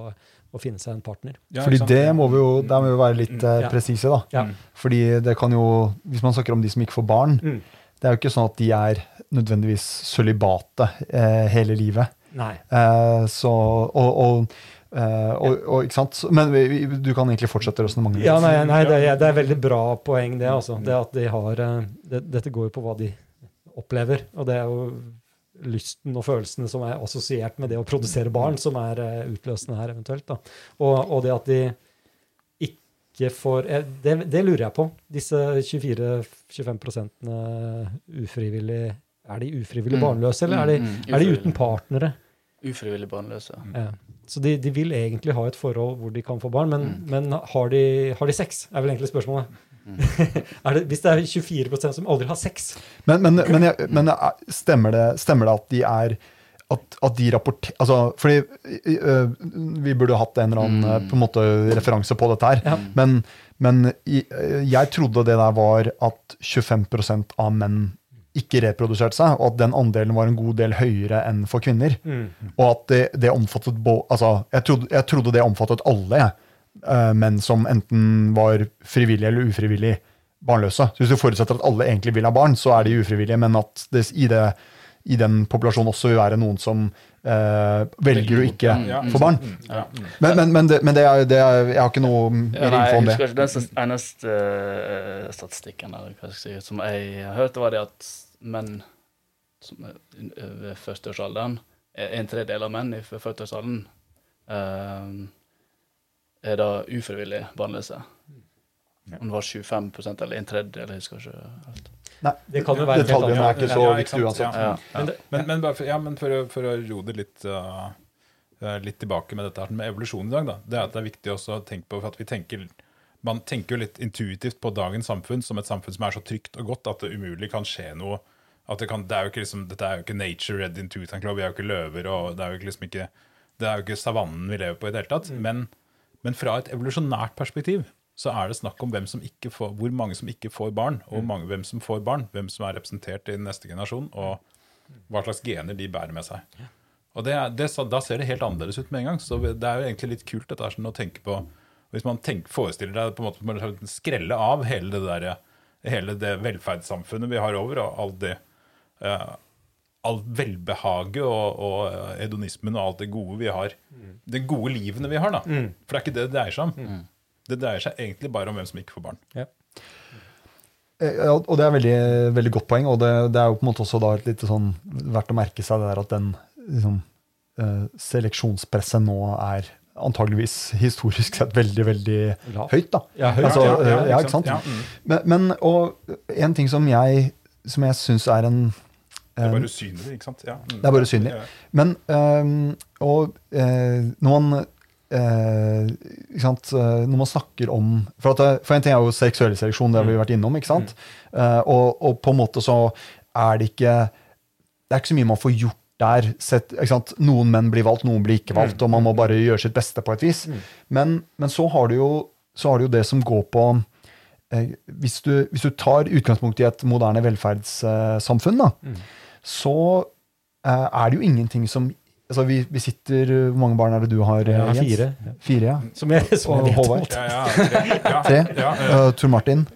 å finne seg en partner. Ja, Fordi det må vi jo, der må vi være litt eh, presise, da. Ja. Fordi det kan jo, hvis man snakker om de som ikke får barn, Mm. det er jo ikke sånn at de er nødvendigvis sølibate eh, hele livet. Nei. Eh, så, og, og, Uh, og, og, ikke sant? Men vi, vi, du kan egentlig fortsette resonnementet. Ja, nei, nei det, er, det er veldig bra poeng, det. altså. Det at de har, eh, det, dette går jo på hva de opplever. Og det er jo lysten og følelsene som er assosiert med det å produsere barn, som er eh, utløsende her, eventuelt. da. Og, og det at de ikke får eh, det, det lurer jeg på. Disse 24-25 ufrivillig Er de ufrivillig Mm. barnløse, eller er de, Mm, mm, er de uten partnere? Ufrivillig barnløse. Ja. Så de, de vil egentlig ha et forhold hvor de kan få barn, men, men har, de, har de sex? er vel egentlig spørsmålet. Mm. det, hvis det er 24% som aldri har sex Men, men, men, jeg, men stemmer, det, stemmer det at de er at, at de rapporterer altså, Fordi øh, vi burde hatt en eller annen Mm. på en måte referanse på dette her. Ja. Men, men jeg trodde det der var at 25% av menn ikke reproduserte seg, og at den andelen var en god del høyere enn for kvinner. Og at det, det omfattet bo, altså, jeg, trodde, jeg trodde det omfattet alle jeg, eh, menn som enten var frivillig eller ufrivillig barnløse. Så hvis du forutsetter at alle egentlig vil ha barn, så er de ufrivillige, men at det i, det, i den populasjonen også vil være noen som eh, velger å ikke mm. få barn. mm, ja, mm. Men, men, men, det, men det er, det er, jeg har ikke noe Ja, mer nei, info om jeg det. husker ikke. Den eneste uh, statistikken eller hva skal jeg si, som jeg hørte, var det at menn som er ved førsteårsalderen, er en tredjedel av menn i førsteårsalderen 40-årsalderen, eh, er da ufrivillig barnløse. Om det var 25% eller en tredjedel, jeg husker ikke helt. Nei, Det kan jo være detaljene er ikke så Ja, viktige uansett. ja. Ja, Men det, Men, men, bare for, ja, men for, for å ro det litt, uh, litt tilbake med dette her med evolusjon i dag, da, det er at det er viktig også å tenke på for at vi tenker Man tenker jo litt intuitivt på dagens samfunn som et samfunn som er så trygt og godt at det umulig kan skje noe. At det kan, det er jo ikke liksom, Dette er jo ikke nature red in Tooth and Claw, vi er jo ikke løver, og det er jo ikke liksom ikke det er jo ikke savannen vi lever på i det hele tatt. Men, men fra et evolusjonært perspektiv så er det snakk om hvem som ikke får, hvor mange som ikke får barn, og hvor mange, hvem som får barn. Hvem som er representert i neste generasjon, og hva slags gener de bærer med seg. Og det, det, Da ser det helt annerledes ut med en gang. Så det er jo egentlig litt kult dette sånn å tenke på Hvis man tenker, forestiller deg på en måte man kan skrelle av hele det der, hele det velferdssamfunnet vi har over, og all det eh, all velbehaget og, og eh, hedonismen og alt det gode vi har. Det gode livene vi har, da. For det er ikke det det dreier seg om. Det dreier seg egentlig bare om hvem som ikke får barn. ja. Eh, Ja, og det er veldig, veldig godt poeng, og det, det er jo på en måte også da litt sånn verdt å merke seg det der at den liksom, eh, seleksjonspresset nå er antageligvis historisk sett veldig, veldig Lavt. høyt. da. Ja, høyt, Altså, ja, ja, ja, ikke sant? Ja, mm. Men, men og en ting som jeg, som jeg syns er en Det er bare usynlig, ikke sant? Ja, mm. Det er bare usynlig. Men øhm, Og øh, når man eh, sant? Eh, når man snakker om For, at, for en ting er jo seksuell seleksjon, det har vi vært innom. ikke sant? Eh, og, og på en måte så er det ikke Det er ikke så mye man får gjort der. Sett? Noen menn blir valgt, noen blir ikke valgt, og man må bare gjøre sitt beste på et vis. Men, men så, har du jo, så har du jo det som går på eh, hvis, du, hvis du tar utgangspunkt i et moderne velferdssamfunn, da, så eh, er det jo ingenting som altså vi, vi sitter Hvor mange barn er det du har? Ja, Jens? fire. Fire, ja. Som jeg, som Og jeg. Håvard? Ja, ja, tre. Uh, Tor Martin.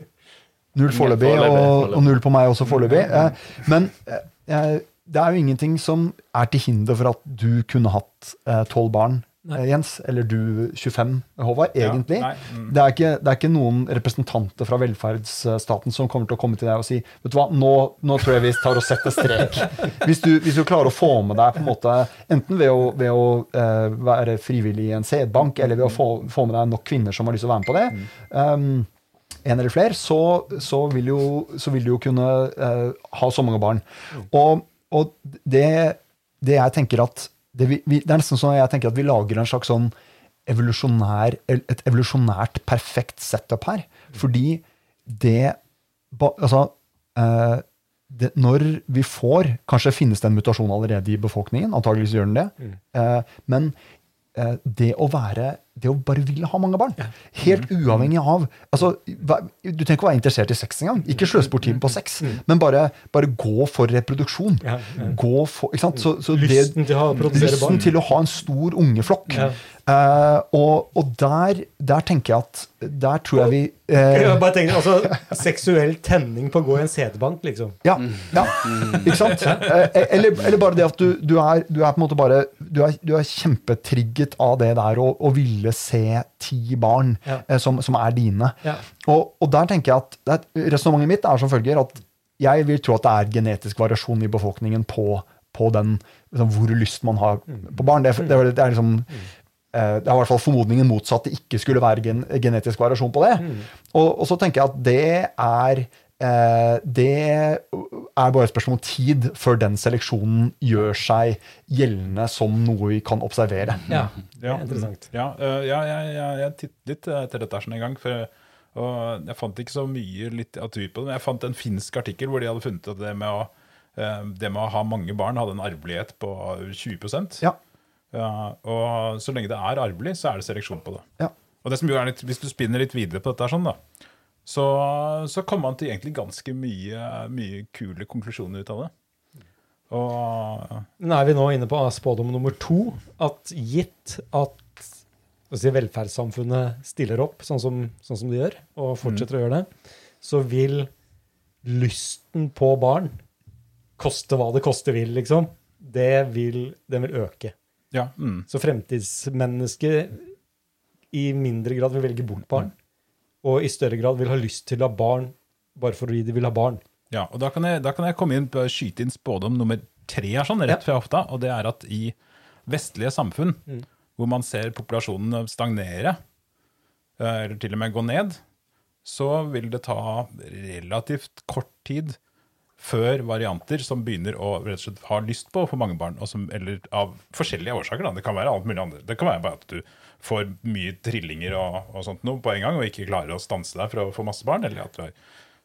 Null foreløpig, Foreløpig, og, og null på meg også foreløpig. Uh, men uh, det er jo ingenting som er til hinder for at du kunne hatt tolv barn, Nei. eh, Jens. Eller du 25, Håvard, egentlig. Ja, mm. Det, er ikke, det er ikke noen representanter fra velferdsstaten som kommer til å komme til deg og si vet du hva, nå, nå tror jeg vi tar og setter strek. Hvis du, hvis du klarer å få med deg på en måte, enten ved å, ved å uh, være frivillig i en sædbank, eller ved å få, få med deg nok kvinner som har lyst til å være med på det, um, en eller flere, så, så, vil, jo, så vil du jo kunne uh, ha så mange barn. Og, og det, det jeg tenker at det, vi, vi, det er nesten sånn jeg tenker at vi lager en slags sånn evolusjonær, et evolusjonært perfekt setup her. Fordi det Altså eh, det, Når vi får Kanskje finnes det en mutasjon allerede i befolkningen. Antageligvis gjør den det. Eh, men eh, det å være det å bare ville ha mange barn. Helt uavhengig av altså, Du trenger ikke å være interessert i sex engang. Ikke sløse bort tiden på sex, men bare, bare gå for reproduksjon. Gå for, ikke? Så, så det- Lysten til å lysten til å ha en stor ungeflokk. Ja. Uh, og og der, der tenker jeg at Der tror jeg vi eh, bare tenker, altså, Seksuell tenning på å gå i en CD-bank, liksom. ja, ja, ikke sant? Uh, eller, eller bare det at du, du, er, du er på en måte bare Du er, du er kjempetrigget av det der å, å ville se ti barn Ja. eh, som, som er dine. Ja. Og, og der tenker jeg at Resonnementet mitt er som følger at jeg vil tro at det er genetisk variasjon i befolkningen på, på den, liksom, hvor lyst man har på barn. Det, det, det er liksom eh, det er i hvert fall formodningen motsatt. Det ikke skulle være gen, genetisk variasjon på det. Og, og så tenker jeg at det er Det er bare et spørsmål om tid før den seleksjonen gjør seg gjeldende som noe vi kan observere. Ja, Ja, interessant. Ja, øh, ja jeg, jeg, jeg tittet litt etter dette sånn en gang. For, og jeg fant ikke så mye litteratur på det. Men jeg fant en finsk artikkel hvor de hadde funnet at det med å, øh, det med å ha mange barn hadde en arvelighet på 20 Ja. Ja, Og så lenge det er arvelig, så er det seleksjon på det. Ja. Og det som jo er litt, Hvis du spinner litt videre på dette, sånn da, så, så kommer man til egentlig ganske mye, mye kule konklusjoner ut av det. Og Nå er vi nå inne på spådom nummer to. At gitt at si, velferdssamfunnet stiller opp sånn som, sånn som de gjør, og fortsetter å gjøre det, så vil lysten på barn, koste hva det koste vil, liksom, det vil, den vil øke. ja, mm. Så fremtidsmennesket i mindre grad vil velge bort barn, og i større grad vil ha lyst til å ha barn bare fordi de vil ha barn. Ja, og da kan, jeg, da kan jeg komme inn på skyte inn spådom nummer tre her, sånn, rett fra hofta. Og det er at i vestlige samfunn, hvor man ser populasjonen stagnere, eh, eller til og med gå ned, så vil det ta relativt kort tid før varianter som begynner å rett og slett ha lyst på å få mange barn, som, eller av forskjellige årsaker. Da. Det kan være alt mulig andre. Det kan være bare at du får mye trillinger og, og sånt noe på en gang, og ikke klarer å stanse deg for å få masse barn. Eller at du er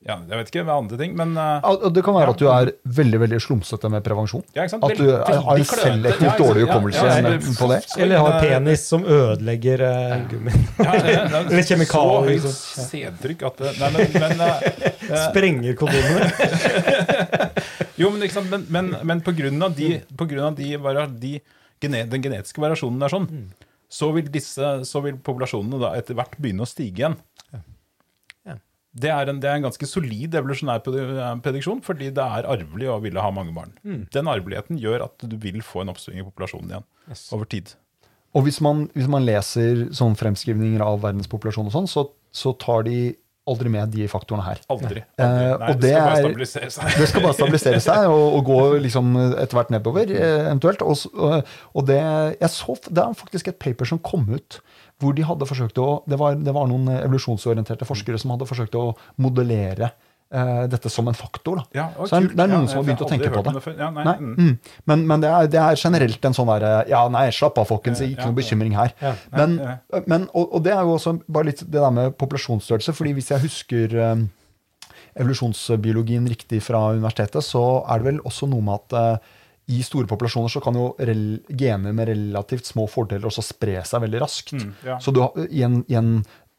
ja, jeg vet ikke, med andre ting, men uh, Ja, Det kan være at du er veldig veldig slumsete med prevensjon. Ja, ikke sant? At du har en selektivt Ja, dårlig Ja, hukommelse ja, ja, på det. Eller har eh, penis som ødelegger uh, gummien. ja, ja, ja, Eller kjemikalier, Så høyt liksom. sædtrykk at det- Nei, men, men uh, Sprenger kondomene. Jo, men, ikke sant? men, men, men på grunn av, de, på grunn av de, de gene, den genetiske variasjonen er sånn, så vil, disse, så vil populasjonene da etter hvert begynne å stige igjen. Det er, en, det er en ganske solid evolusjonær prediksjon, fordi det er arvelig å ville ha mange barn. Den arveligheten gjør at du vil få en oppsving i populasjonen igjen over tid. Og hvis man, hvis man leser sånn fremskrivninger av verdenspopulasjon og sånn, så, så tar de aldri med de faktorene her. Aldri. Eh, aldri. Nei, det det skal bare er- stabilisere seg. Det skal bare stabilisere seg og, og gå liksom etter hvert nedover, eh, eventuelt. Og, og, det, jeg så, det er faktisk et paper som kom ut hvor de hadde forsøkt å Det var, det var noen evolusjonsorienterte forskere som hadde forsøkt å modellere dette som en faktor. Ja, å, Så det er- noen Ja, som har begynt å tenke på det. det. Ja, nei, Nei, mm. mm. Men, men det, er, det er generelt en sånn derre Ja, nei, slapp av, folkens. Ikke noe bekymring her. Men, men, og, og det er jo også bare litt det der med populasjonsstørrelse. fordi hvis jeg husker um, evolusjonsbiologien riktig fra universitetet, så er det vel også noe med at uh, i store populasjoner så kan jo gener med relativt små fordeler også spre seg veldig raskt. Mm. Så du, har- i en, i en,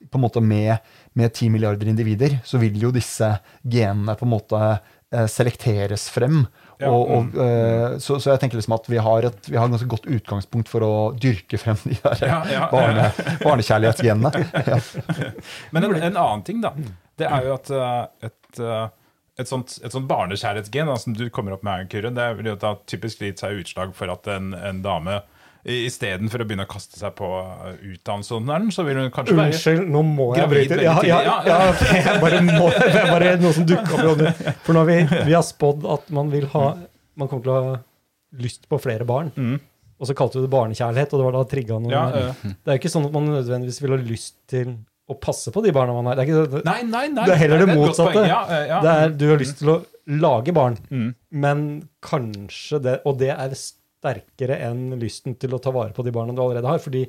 på en måte med, med 10 milliarder individer, så vil jo disse genene på en måte eh, selekteres frem. Ja, Og, og, mm. eh, så, så jeg tenker liksom at vi har et vi har et ganske godt utgangspunkt for å dyrke frem de der Ja, ja, barne, barnekjærlighetsgenene. Men en, en annen ting, da. Det er jo at eh, et, et, sånt, et sånt barnekjærlighetsgen da, som du kommer opp med, Kyrre, det vil jo da typisk gitt seg utslag for at en, en dame istedenfor å begynne å kaste seg på utdannelsen, utdannelse, og sånn der, så vil hun kanskje være Unnskyld, nå må jeg bryte. Ja, ja, ja, jeg bare må, det er bare noe som dukker opp i hodet. For når vi, vi har spådd at man vil ha Man kommer til å ha lyst på flere barn. Mm. Og så kalte vi det barnekjærlighet, og det var da trigga noe. ja, ja. Det er jo ikke sånn at man nødvendigvis vil ha lyst til å passe på de barna man har. Det er, ikke, det, Nei, nei, nei. Det er heller det et motsatte. Ja, ja. det er, du har lyst til å lage barn, Mm. men kanskje det Og det er sterkere enn lysten til å ta vare på de barna du allerede har. Fordi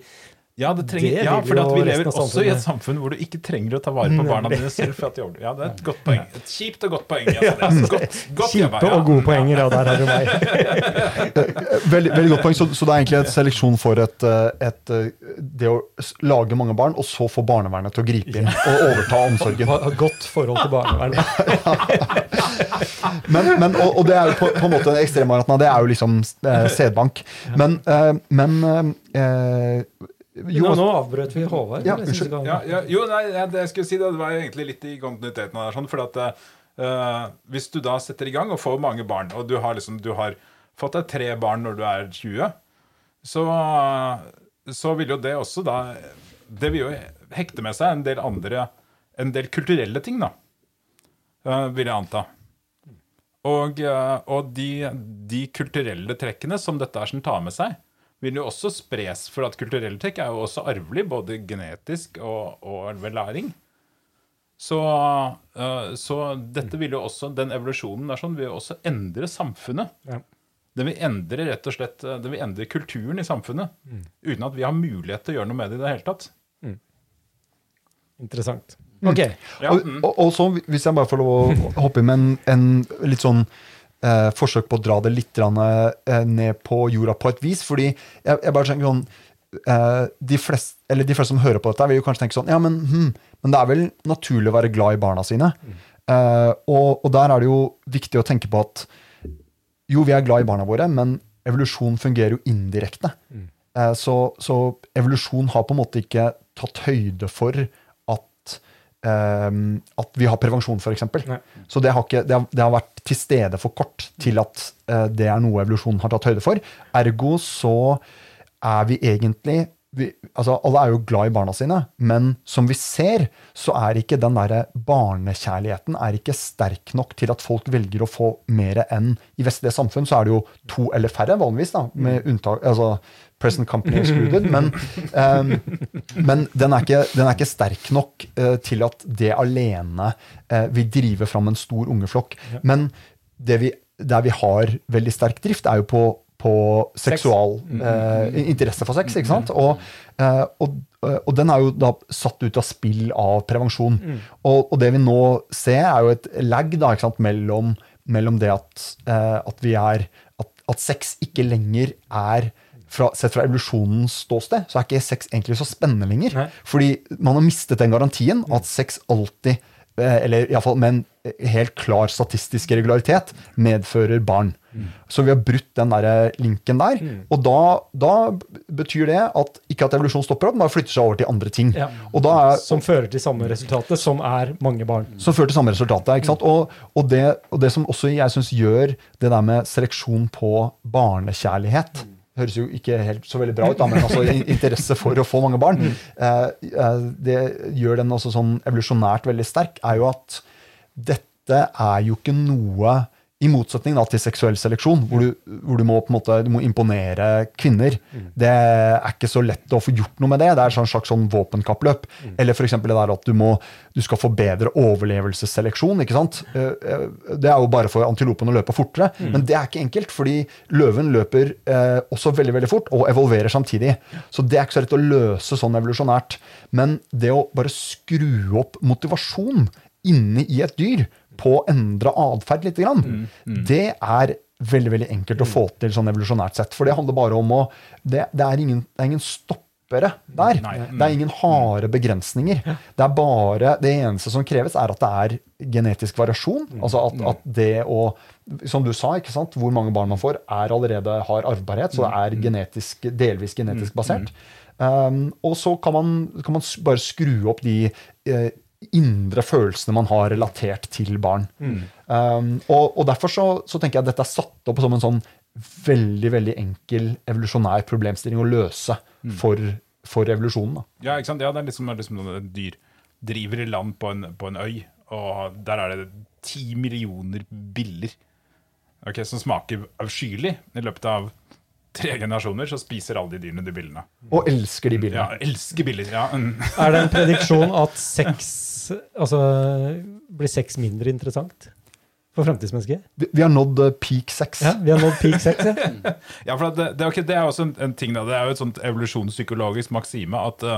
Ja, det trenger, Det ja for at vi lever også i et samfunn hvor du ikke trenger å ta vare på barna dine selv. for at de overlever. Ja, det er et godt poeng. Et kjipt og godt poeng. Altså, godt, godt Kjipe ja. og gode poenger, ja, der har du meg. Veldig, veldig godt poeng. Så, så det er egentlig et seleksjon for et, eh, et, eh, det å lage mange barn, og så få barnevernet til å gripe inn og overta omsorgen. Godt forhold til barnevernet. Men, men, og, og det er jo på, på en måte ekstremvarianten av det er jo liksom eh, sædbank. Men, eh, men eh, jo, Nå, nå avbrøt vi Håvard. Ja, Ja, ja, jo, nei, det jeg skulle si, det var egentlig litt i kontinuiteten Der. Sånn, for at uh, hvis du da setter i gang og får mange barn, og du har, liksom, du har fått deg tre barn når du er 20, så, så vil jo det også da Det vil jo hekte med seg en del andre En del kulturelle ting, da. Uh, vil jeg anta. Og, uh, og de, de kulturelle trekkene som dette er som tar med seg, vil jo også spres, for at kulturell trekk er jo også arvelig, både genetisk og, og ved læring. Så, eh, så dette vil jo også, den evolusjonen der sånn, vil jo også endre samfunnet. Ja. Den vil endre rett og slett, eh, den vil endre kulturen i samfunnet, uten at vi har mulighet til å gjøre noe med det i det hele tatt. Interessant. Ok. Ja, og, mm. og, og så, hvis jeg bare får lov å hoppe inn med en, en litt sånn eh, forsøk på å dra det litt eh, ned på jorda på et vis. fordi jeg, jeg bare tenker sånn eh, de, flest, de fleste som hører på dette, vil jo kanskje tenke sånn Ja, men, hm, men det er vel naturlig å være glad i barna sine. Eh, og, og der er det jo viktig å tenke på at jo, vi er glad i barna våre, men evolusjon fungerer jo indirekte. Eh, så, så evolusjon har på en måte ikke tatt høyde for at at vi har prevensjon, f.eks. Så det har, ikke, det, har, det har vært til stede for kort til at eh, det er noe evolusjonen har tatt høyde for. Ergo så er vi egentlig vi, altså Alle er jo glad i barna sine, men som vi ser, så er ikke den der barnekjærligheten er ikke sterk nok til at folk velger å få mer enn I vestlige samfunn så er det jo to eller færre, vanligvis, da, med unntak altså present company excluded. Men, ehm, men den, er ikke, den er ikke sterk nok eh, til at det alene eh, vil drive fram en stor ungeflokk. Men det vi, der vi har veldig sterk drift, er jo på, på seksual eh, interesse for sex. ikke sant? Og, eh, og, og den er jo da satt ut av spill av prevensjon. Og, og det vi nå ser, er jo et lag da, mellom, mellom det at, at vi er at, at sex ikke lenger er fra, Sett fra evolusjonens ståsted, så er ikke sex egentlig så spennende lenger. Nei. Fordi man har mistet den garantien at sex alltid, eh, eller iallfall med en helt klar statistisk regularitet, medfører barn. Så vi har brutt den der linken der. Og da, da betyr det at ikke at evolusjon stopper opp, men flytter seg over til andre ting. Ja. Og da er, Som fører til samme resultatet, som er mange barn. som fører til samme resultatet. ikke sant? Og, og, det, og det som også jeg syns gjør det der med seleksjon på barnekjærlighet Høres jo ikke helt så veldig bra ut, da, men altså interesse for å få mange barn. Eh, eh, det gjør den også sånn evolusjonært veldig sterk, er jo at dette er jo ikke noe I motsetning da, til seksuell seleksjon, hvor du, hvor du, må, måte, du må imponere kvinner. Mm. Det er ikke så lett å få gjort noe med det. Det er en slags sånn våpenkappløp. Mm. Eller f.eks. det der at du, må, du skal få bedre overlevelsesseleksjon. ikke sant? Eh, eh, det er jo bare for antilopen å løpe fortere. Mm. Men det er ikke enkelt, fordi løven løper eh, også veldig veldig fort og evolverer samtidig. Så det er ikke så lett å løse sånn evolusjonært. Men det å bare skru opp motivasjon inne i et dyr på å endre atferd litt, mm, mm. det er veldig veldig enkelt å få til sånn evolusjonært sett. For det handler bare om å Det, det, er, ingen, det er, ingen, stoppere der. Nei, det er ingen harde begrensninger. Det er bare Det eneste som kreves, er at det er genetisk variasjon. Mm. Altså at, at det å som du sa, ikke sant, hvor mange barn man får, er allerede har arvbarhet. Så det er genetisk, delvis genetisk basert. Um, og så kan man, kan man, bare skru opp de uh, indre følelsene man har relatert til barn. Mm. Um, og, og, derfor så, så, tenker jeg at dette er satt opp som en sånn veldig veldig enkel evolusjonær problemstilling å løse mm. for, for, evolusjonen. Da. Ja, ikke sant? Ja, det er liksom, liksom et dyr driver i land på en, på en, øy, og der er det ti millioner biller okay, som smaker avskyelig i løpet av tre generasjoner så spiser alle de dyrene de billene. Og elsker de billene. Ja, elsker biller, ja. er det en prediksjon at sex altså, blir sex mindre interessant? For fremtidsmennesket? Vi, vi har nådd uh, peak sex. Ja, vi har nådd peak sex, ja. ja for det, det, okay, det, er også en, en, ting da, det er jo et sånt evolusjonspsykologisk maksime at uh,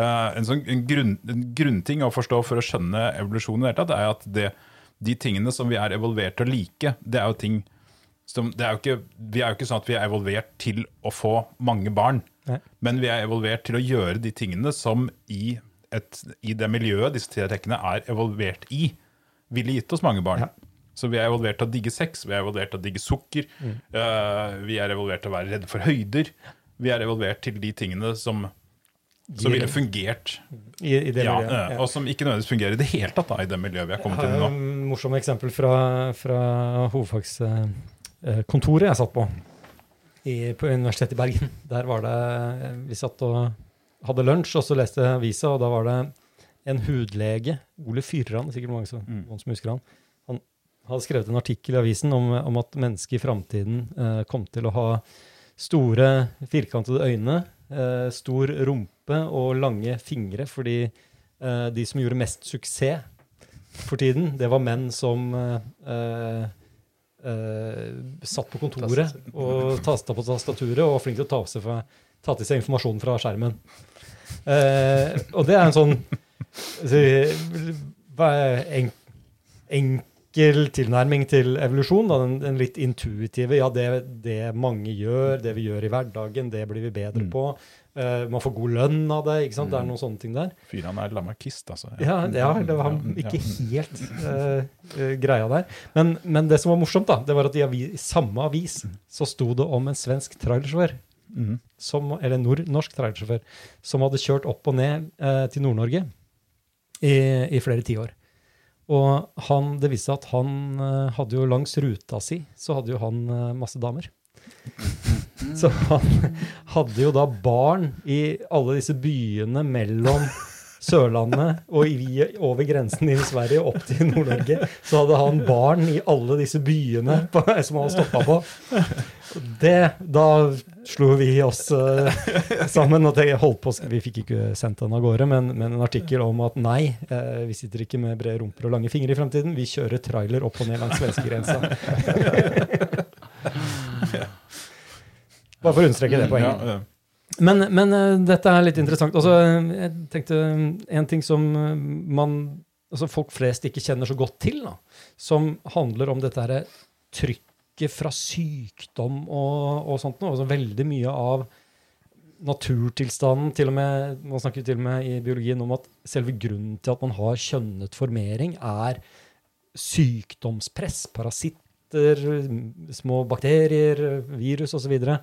en sånn en grunn, en grunnting å forstå for å skjønne evolusjonen er at det, de tingene som vi er evolvert til å like, det er jo ting som, er ikke, vi er jo ikke sånn at vi er evolvert til å få mange barn. Nei. Men vi er evolvert til å gjøre de tingene som i, et, i det miljøet disse tre trekkene er evolvert i, ville gitt oss mange barn. Ja. Så vi er evolvert til å digge sex, vi er evolvert til å digge sukker. Mm. Uh, vi er evolvert til å være redde for høyder. Vi er evolvert til de tingene som, som ville fungert. I, i det ja, miljøet, ja. Og som ikke nødvendigvis fungerer i det hele tatt da, i det miljøet vi er kommet til nå. Morsomt eksempel fra, fra hovedfags Eh, kontoret jeg satt på i, på Universitetet i Bergen. Der var det Vi satt og hadde lunsj, og så leste jeg avisa, og da var det en hudlege, Ole Fyrran, sikkert mange som, mm. som husker han, han hadde skrevet en artikkel i avisen om, om at mennesket i framtiden eh, kom til å ha store, firkantede øyne, eh, stor rumpe og lange fingre, fordi eh, de som gjorde mest suksess for tiden, det var menn som eh, uh, satt på kontoret og tasta på tastaturet og var flink til å ta, for, ta til seg informasjon fra skjermen. Uh, og det er en sånn en, enkel tilnærming til evolusjon. Da, den, den, litt intuitive. Ja, det, det, mange gjør, det vi gjør i hverdagen, det blir vi bedre mm. Uh, man får god lønn av det. ikke sant? Mm. Det er mm. noen sånne ting der. Fyren er lamarkist, altså. Ja, ja, det var ikke helt uh, uh, greia der. Men, men, det som var morsomt, da, det var at i avis, samme avis så sto det om en svensk trailersjåfør. Mm. eller nord-norsk trailersjåfør som hadde kjørt opp og ned til Nord-Norge i, i, flere tiår. Og han, det viste seg at han hadde jo langs ruta si så hadde jo han masse damer. Så han hadde jo da barn i alle disse byene mellom Sørlandet og i, over grensen i Sverige opp til Nord-Norge. Så hadde han barn i alle disse byene på, som han stoppa på. Det, Da slo vi oss uh, sammen. og holdt på, Vi fikk ikke sendt den av gårde, men, men, en artikkel om at nei, uh, vi sitter ikke med brede rumper og lange fingre i fremtiden. Vi kjører trailer opp og ned langs svenskegrensa. Bare for å understreke det poenget. Ja, ja. Men, men uh, dette er litt interessant. Altså, jeg tenkte En ting som eh, man, altså folk flest ikke kjenner så godt til, da, som handler om dette her trykket fra sykdom og, og sånt noe. Altså, veldig mye av naturtilstanden til og med, Man snakker til og med i biologien om at selve grunnen til at man har kjønnet formering, er sykdomspress, parasitt insekter, små bakterier, virus osv. Og, så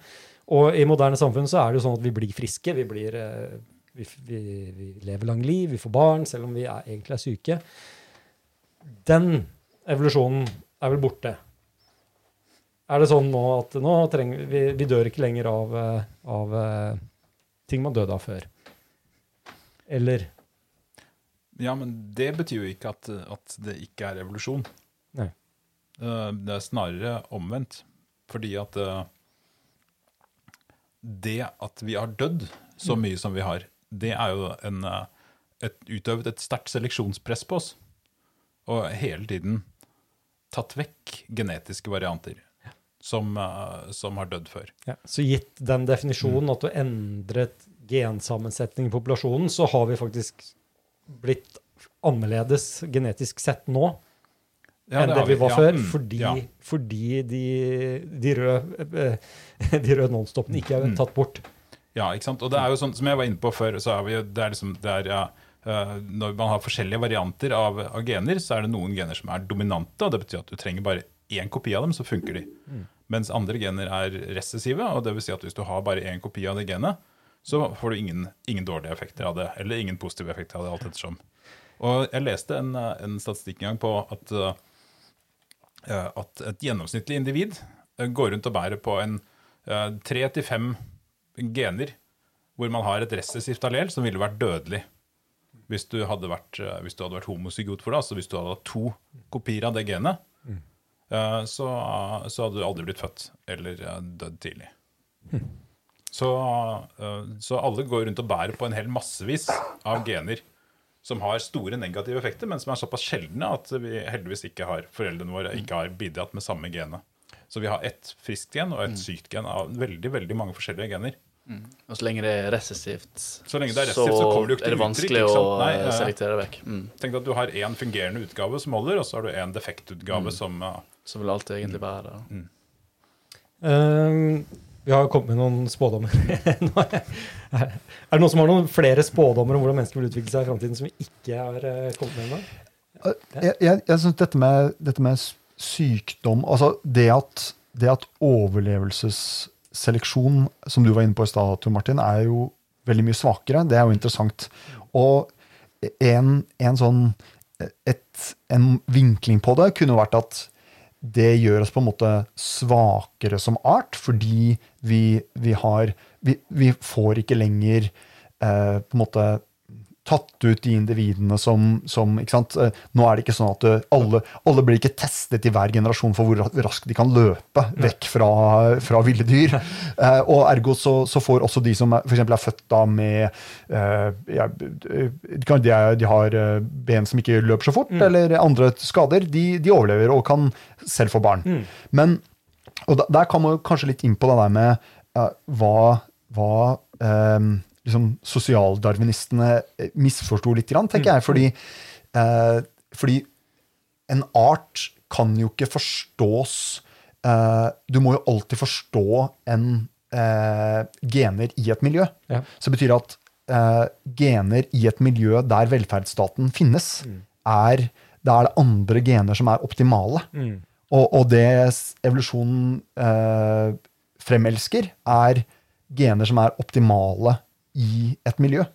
og i moderne samfunn så er det jo sånn at vi blir friske. Vi, blir, eh, vi, vi, vi lever lang liv, vi får barn, selv om vi er, egentlig er syke. Den evolusjonen er vel borte. Er det sånn nå at nå trenger, vi, vi dør ikke lenger av, eh, av eh, ting man døde av før? Eller? Ja, men det betyr jo ikke at, at det ikke er evolusjon. Nei. Eh, Det er snarere omvendt. Fordi at eh, det at vi har dødd så mye som vi har, det er jo en, eh, et, utøvet et sterkt seleksjonspress på oss. Og hele tiden tatt vekk genetiske varianter som, som har dødd før. Ja, så gitt den definisjonen at du endret gensammensetning i populasjonen, så har vi faktisk blitt annerledes genetisk sett nå Ja, enn det, det vi var før, mm, fordi, fordi de, de røde, eh, de røde nonstopene ikke er Mm. tatt bort. Ja, ikke sant? Og det er jo sånn, som jeg var inne på før, så er vi jo, det er liksom, det er, ja, eh, når man har forskjellige varianter av, av gener, så er det noen gener som er dominante, og det betyr at du trenger bare én kopi av dem, så funker de. Mens andre gener er recessive, og det vil si at hvis du har bare én kopi av det genet, så får du ingen, ingen dårlige effekter av det, eller ingen positive effekter av det, alt ettersom. Og jeg leste en, eh, en statistikk en gang på at, at et gjennomsnittlig individ eh, går rundt og bærer på en eh, tre til fem gener hvor man har et recessivt allel som ville vært dødelig hvis du hadde vært, eh, hvis du hadde vært homozygot for det. Altså hvis du hadde hatt to kopier av det genet, eh, så, så hadde du aldri blitt født eller eh, dødd tidlig. Så, eh, så alle går rundt og bærer på en hel massevis av gener som har store negative effekter, men som er såpass sjeldne at vi heldigvis ikke har foreldrene våre ikke har bidratt med samme genet. Så vi har ett friskt gen og et sykt gen av veldig veldig mange forskjellige gener. Og så lenge det er resessivt, Så lenge det er resessivt, så kommer det jo ikke er det vanskelig uttrykk, å? Nei, eh, selektere vekk. Mm. Tenk at du har én fungerende utgave som holder, og så har du en defektutgave som uh, Som vil alltid egentlig være det. Eh, vi har kommet med noen spådommer. Er det noen som har noen flere spådommer om hvordan mennesker vil utvikle seg i framtiden, som vi ikke har eh, kommet med ennå? Jeg, jeg, jeg synes dette dette med sykdom Altså det at, det at overlevelsesseleksjon, som du var inne på i stad, Tor Martin, er jo veldig mye svakere. Det er jo interessant. Og en, en sånn et, En vinkling på det kunne vært at det gjør oss på en måte svakere som art, fordi vi, vi har vi, vi får ikke lenger eh, på en måte tatt ut de individene som, som? Eh, Nå er det ikke sånn at eh, alle, alle blir ikke testet i hver generasjon for hvor raskt de kan løpe vekk fra, fra ville dyr. Eh, og ergo så, så får også de som f.eks. er født da med eh, ja, de, de, de har ben som ikke løper så fort, eller andre skader, de, de overlever og kan selv få barn. Men og der kan man kanskje litt inn på det der med eh, hva, hva liksom sosialdarwinistene eh, misforsto litt, tenker jeg. Fordi, eh, fordi en art kan jo ikke forstås eh, Du må jo alltid forstå en eh, gener i et miljø. Ja. Så det betyr at eh, gener i et miljø der velferdsstaten finnes, er, da er det andre gener som er optimale. Og, og det evolusjonen eh, fremelsker, er gener som er optimale i et miljø.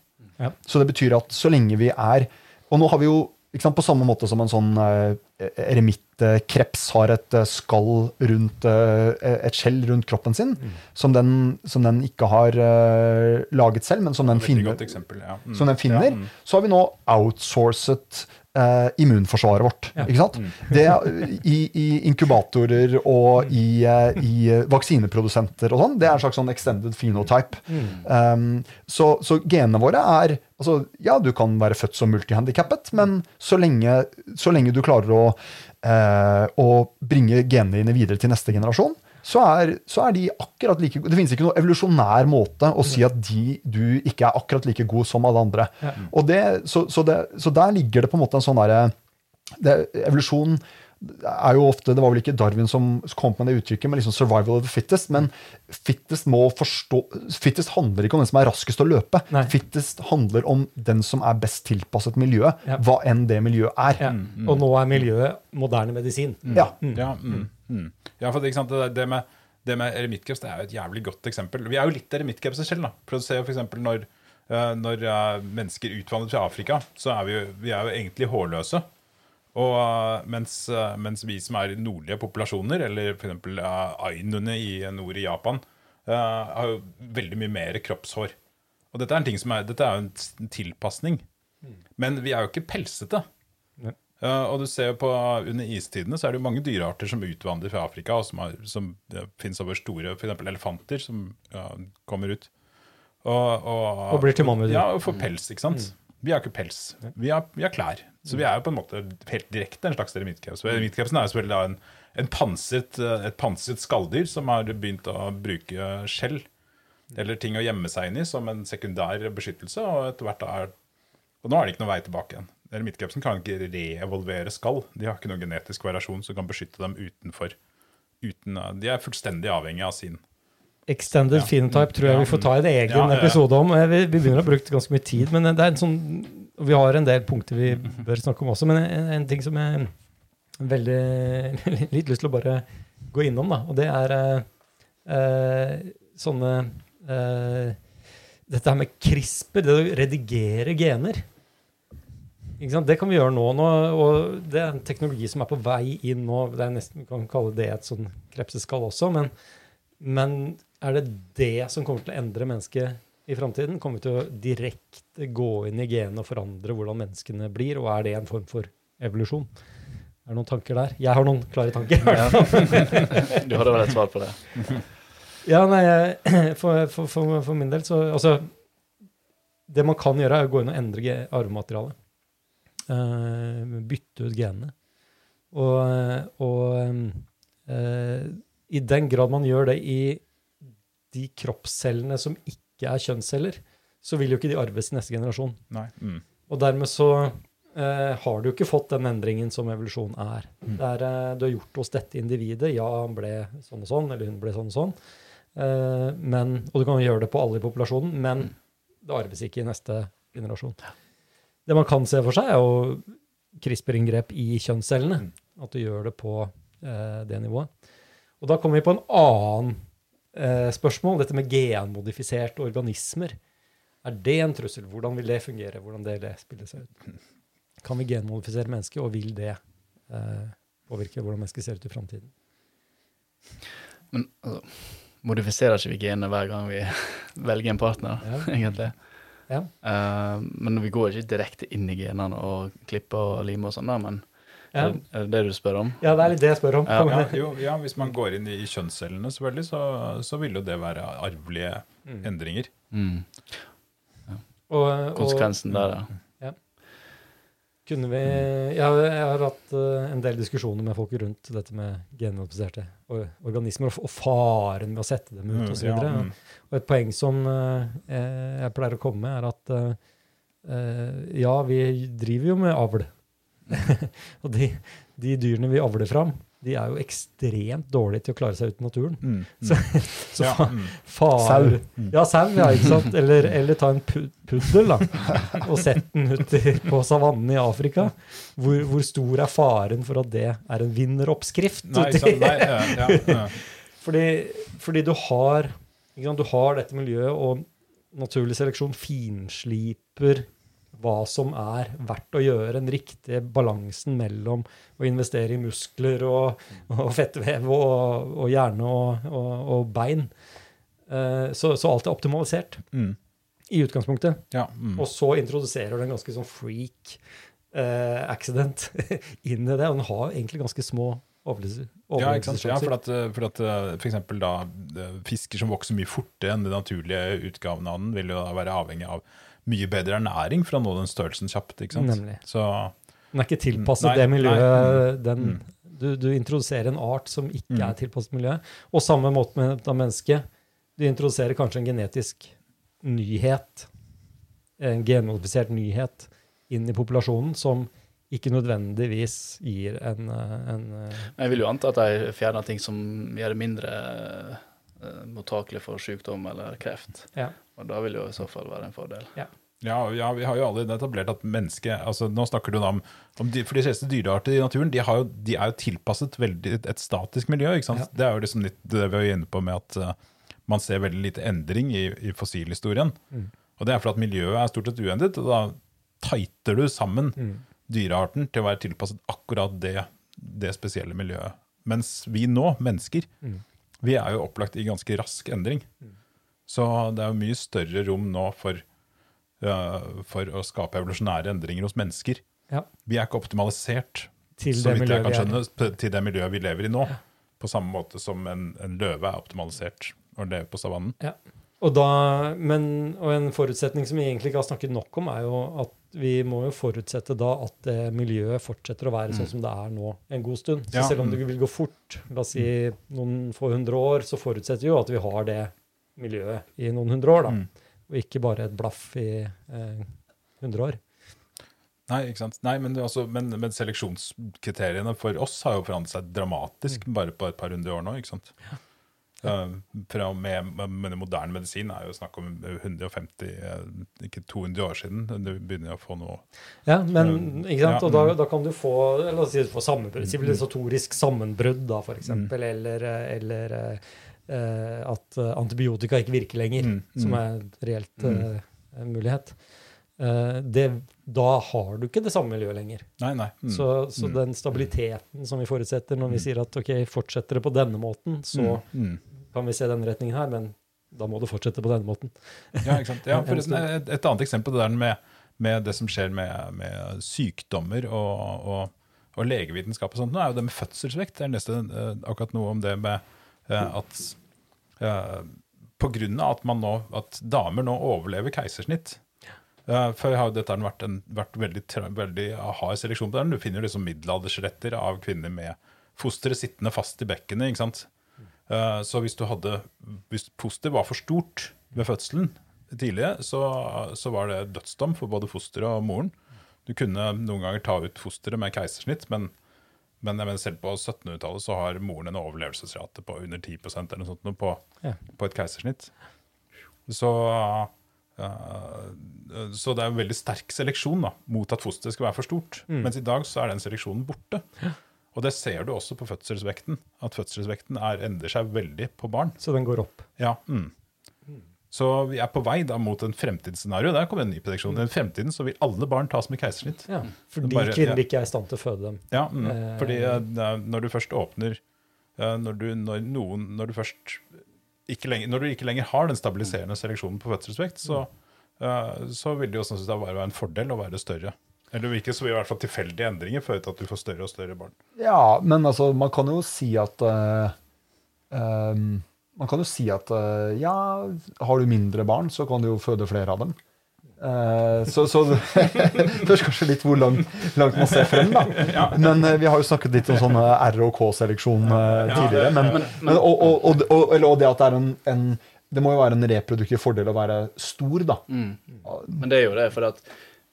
Ja. Så det betyr at så lenge vi er Og nå har vi jo sant, på samme måte som en sånn eh, eremittkreps har et eh, skall rundt eh, et skjell rundt kroppen sin, som, den, som den ikke har eh, laget selv, men som den finner, eksempel. Ja. Mm. som den finner, Ja, mm. så har vi nå outsourcet eh, immunforsvaret vårt. Ikke sant? Mm. Det, i, I inkubatorer og i, eh, i eh, vaksineprodusenter og sånn, det er en slags sånn extended phenotype. Um, så, så genene våre er altså, Ja, du kan være født som multihandikappet, men så lenge, så lenge du klarer å, eh, å bringe genene dine videre til neste generasjon, så er, så er de akkurat like gode. Det finnes ikke noe evolusjonær måte å si at de, du ikke er akkurat like god som alle andre. Og det, så, så, det, så der ligger det på en måte en sånn derre Evolusjon er jo ofte, Det var vel ikke Darwin som kom med det uttrykket, men liksom 'survival of the fittest'. Men fittest må forstå, fittest handler ikke om den som er raskest å løpe. Nei. Fittest handler om den som er best tilpasset miljøet, Ja. hva enn det miljøet er. Ja. Og nå er miljøet moderne medisin. Ja. Ja, mm, mm. ja for det, ikke sant, det, det med, det med eremittkreps det er jo et jævlig godt eksempel. Vi er jo litt eremittkrepser selv. da. For å se for eksempel når, eh, når eh, mennesker utvandret fra Afrika, så er vi, jo, vi er jo egentlig hårløse. Og eh, mens, eh, mens vi som er nordlige populasjoner, eller f.eks. Uh, ainuene i nord i Japan, uh, har jo veldig mye mer kroppshår. Og dette er en ting som er, dette er jo en tilpasning. Men vi er jo ikke pelsete. Uh, og du ser jo på Under istidene så er det jo mange dyrearter som utvandrer fra Afrika, og som, har, som ja, over store F.eks. elefanter som ja, kommer ut. Og, og, og blir til mannhuder. Ja, og får pels, ikke sant. Mm. Vi har ikke pels. Vi har, vi har, klær. Så vi er jo på en måte helt direkte en slags eremittkrepsen. Eremittkrepsen er jo selvfølgelig en, en pansret, et pansret skalldyr som har begynt å bruke skjell eller ting å gjemme seg inn i som en sekundær beskyttelse. Og etter hvert er og nå er det ikke noen vei tilbake igjen. Eremittkrepsen kan ikke reevolvere skall. De har ikke noen genetisk variasjon som kan beskytte dem utenfor. Uten, de er fullstendig avhengig av sin Extended ja. phenotype tror jeg vi får ta en egen ja, ja, episode om. Vi, vi, begynner å ha brukt ganske mye tid, men det er en sånn, vi har en del punkter vi bør snakke om også. Men en, en ting som jeg veldig litt lyst til å bare gå innom, da, og det er eh, sånne eh, Dette her med CRISPR, det å redigere gener. Det kan vi gjøre nå, nå, og det er en teknologi som er på vei inn nå. det er nesten, Vi kan kalle det et sånn krepseskall også. Men, men, er det det som kommer til å endre mennesket i framtiden? Kommer vi til å direkte gå inn i genene og forandre hvordan menneskene blir? Og er det en form for evolusjon? Er det noen tanker der? Jeg har noen klare tanker. Ja. du hadde vel et svar på det? ja, nei, for, for, for, for min del så Altså, det man kan gjøre, er å gå inn og endre arvematerialet. Uh, bytte ut genene. Og, og uh, i den grad man gjør det i de kroppscellene som ikke er kjønnsceller, så vil jo ikke de arves i neste generasjon. Mm. Og dermed så eh, har du ikke fått den endringen som evolusjon er. Mm. Der, du har gjort hos dette individet. Ja, han ble sånn og sånn, eller hun ble sånn og sånn. men, og du kan gjøre det på alle i populasjonen, men mm. det arves ikke i neste generasjon. Det man kan se for seg, er jo CRISPR-inngrep i kjønnscellene. Mm. At du gjør det på eh, det nivået. Og da kommer vi på en annen eh, spørsmål, dette med genmodifiserte organismer. Er det en trussel? Hvordan vil det fungere? Hvordan det, det spiller seg ut? Kan vi genmodifisere mennesket, og vil det eh, påvirke hvordan mennesket ser ut i framtiden? Men altså, modifiserer ikke vi genene hver gang vi velger en partner, ja. egentlig? Ja. Uh, men vi går ikke direkte inn i genene og klipper og limer og sånn, men ja. er, det, det du spør om? Ja, det er litt det jeg spør om. Ja, jo, ja Hvis man går inn i kjønnscellene, selvfølgelig, så, så vil jo det være arvelige mm. endringer. Mm. Og, Konsekvensen og, der, ja. Kunne vi jeg har, jeg har hatt uh, en del diskusjoner med folk rundt dette med genmodifiserte organismer og, og, faren med å sette dem ut osv. Og, ja, mm. Og et poeng som uh, jeg pleier å komme med, er at uh, ja, vi driver jo med avl. og de, de, dyrene vi avler fram, de er jo ekstremt dårlige til å klare seg uten i naturen. Mm. Så, så ja, mm. far, mm. Ja, sau, ja, ikke sant? Eller, eller ta en puddel da, og sett den ut på savannen i Afrika. Hvor, hvor, stor er faren for at det er en vinneroppskrift? Nei, Nei, ja, ja, fordi, fordi, du har, du har dette miljøet, og naturlig seleksjon finsliper hva som er verdt å gjøre, den riktige balansen mellom å investere i muskler og, og fettvev og, og hjerne og, og bein. Uh, så, så, alt er optimalisert mm. i utgangspunktet. Ja, mm. Og så introduserer du en ganske sånn freak uh, accident inn i det. Og den har egentlig ganske små ja, ikke sant? ja, for at, for at for eksempel da, fisker som vokser mye fortere enn de naturlige utgavene av den, vil jo da være avhengig av mye bedre ernæring for å nå den størrelsen kjapt. ikke sant? Nemlig. Så, den er ikke tilpasset nei, det miljøet. Mm. Den, du, du, introduserer en art som ikke mm. er tilpasset miljøet. Og samme måte med da mennesket. Du introduserer kanskje en genetisk nyhet, en genmodifisert nyhet, inn i populasjonen som ikke nødvendigvis gir en, en Jeg vil jo anta at de fjerner ting som gjør det mindre mottakelig for sykdom eller kreft. Ja. Og da vil jo i så fall være en fordel. Ja. Ja, ja, vi har jo alle etablert at mennesket altså Nå snakker du om, om de, For de fleste dyrearter i naturen de, jo, de, er jo tilpasset veldig et, et statisk miljø. ikke sant? Ja. Det er jo liksom litt det vi er inne på med at uh, man ser veldig lite endring i, i fossilhistorien. Mm. Og det er fordi at miljøet er stort sett uendret, og da tighter du sammen mm. dyrearten til å være tilpasset akkurat det, det spesielle miljøet. Mens vi nå, mennesker, mm. Vi er jo opplagt i ganske rask endring. Så det er jo mye større rom nå for, uh, for å skape evolusjonære endringer hos mennesker Ja. Vi er ikke optimalisert Til det skjønne, til det miljøet vi lever i nå. På samme måte som en, en løve er optimalisert og lever på savannen. Og, da, men, og en forutsetning som vi egentlig ikke har snakket nok om, er jo at vi må jo forutsette da at det miljøet fortsetter å være sånn som det er nå en god stund. Så Ja, selv om mm. det vil gå fort, la oss si noen få hundre år, så forutsetter vi jo at vi har det miljøet i noen hundre år, da. Mm. Og ikke bare et blaff i eh, 100 år. Nei, ikke sant? Nei, men, altså, men, men seleksjonskriteriene for oss har jo forandret seg dramatisk Mm. bare på et par hundre år nå. ikke sant? Eh, fra og med, med moderne medisin er jo snakk om 150, eh, ikke 200 år siden. Du begynner å få noe Ja, men ikke sant? Og da, mm. da kan du få la oss si, du får sammenbrudd, sivilisatorisk sammenbrudd, da, eksempel, Mm. eller, eh, eller eh, eh, at eh, antibiotika ikke virker lenger, Mm, mm. som er en reelt Mm. eh, en mulighet. Eh, det, da har du ikke det samme miljøet lenger. Nei, nei. Mm. Så, så Mm. den stabiliteten som vi forutsetter når vi sier at ok, fortsetter det på denne måten, så Mm. Mm. kan vi se den retningen her, men da må det fortsette på denne måten. Ja, ikke sant? Ja, En- en forresten, et, et annet eksempel det der med, med det som skjer med, med sykdommer og, og, og legevitenskap og sånt, nå er jo det med fødselsvekt. Jeg leste eh, akkurat noe om det med eh, at uh, av at, man nå, at damer nå overlever keisersnitt Før har dette vært, en, vært veldig, veldig hard seleksjon på den. Du finner liksom middelaldersretter av kvinner med fosteret sittende fast i bekkenet. ikke sant? Eh, Så hvis du hadde Hvis foster var for stort ved fødselen tidligere, så, så var det dødsdom for både fosteret og moren. Du kunne noen ganger ta ut fosteret med keisersnitt, men, men selv på 1700-tallet så har moren en overlevelsesrate på under 10% eller noe sånt på, Ja. på et keisersnitt. Så, så det er en veldig sterk seleksjon da, mot at fosteret skal være for stort. Mens i dag så er den seleksjonen borte. Og det ser du også på fødselsvekten, at fødselsvekten er, endrer seg veldig på barn. Så den går opp. Ja. Mm. Så vi er på vei da mot en fremtidsscenario. Der kommer en ny prediksjon. I fremtiden så vil alle barn tas med keisersnitt. Ja, fordi Bare- kvinner ja. ikke er i stand til å føde dem. Ja, mm. Eh. fordi eh, når du først åpner eh, når du, når, noen, når du først lenger, Når du ikke lenger har den stabiliserende seleksjonen på fødselsvekt, så, uh, så vil det jo sett bare være en fordel å være større. Eller så vil i hvert fall tilfeldige endringer føre til at du får større og større barn. Ja, men altså, man kan jo si at uh, um, Man kan jo si at uh, ja, har du mindre barn, så kan du jo føde flere av dem. Eh, så, så det spørs kanskje litt hvor langt, langt man ser frem, da. Men eh, vi har jo snakket litt om sånn eh, R og K-seleksjon tidligere. Men, men, og, og, og, og, og det at det er en, en Det må jo være en reproduktiv fordel å være stor, da. Mm. Men det er jo det, for at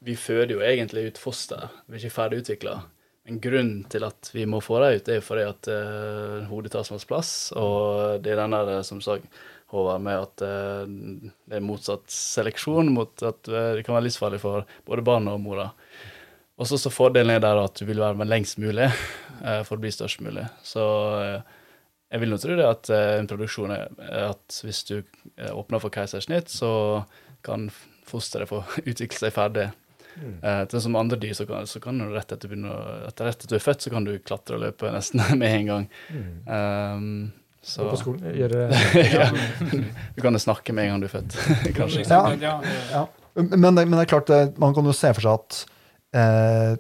vi føder jo egentlig ut foster. Vi er ikke ferdig utvikla. Men grunnen til at vi må få dem ut, er jo fordi at hodet tar så masse plass. Og det er den der, som sa Håvard, med at eh, det er motsatt seleksjon mot at eh, det kan være livsfarlig for både barnet og mora. Og så så fordelen er der at du vil være med lengst mulig eh, for å bli størst mulig. Så jeg vil nå tro det at en produksjon er at hvis du åpner for keisersnitt, så kan fosteret få utvikle seg ferdig. Eh, til som andre dyr, så kan, så kan du rett etter, begynne, etter rett etter du er født, så kan du klatre og løpe nesten med en gang. Um, så Gå på skolen, gjøre ja. Du kan jo snakke med en gang du er født, kanskje. Ja. Ja. Men, det, men det er klart, eh, man kan jo se for seg at eh,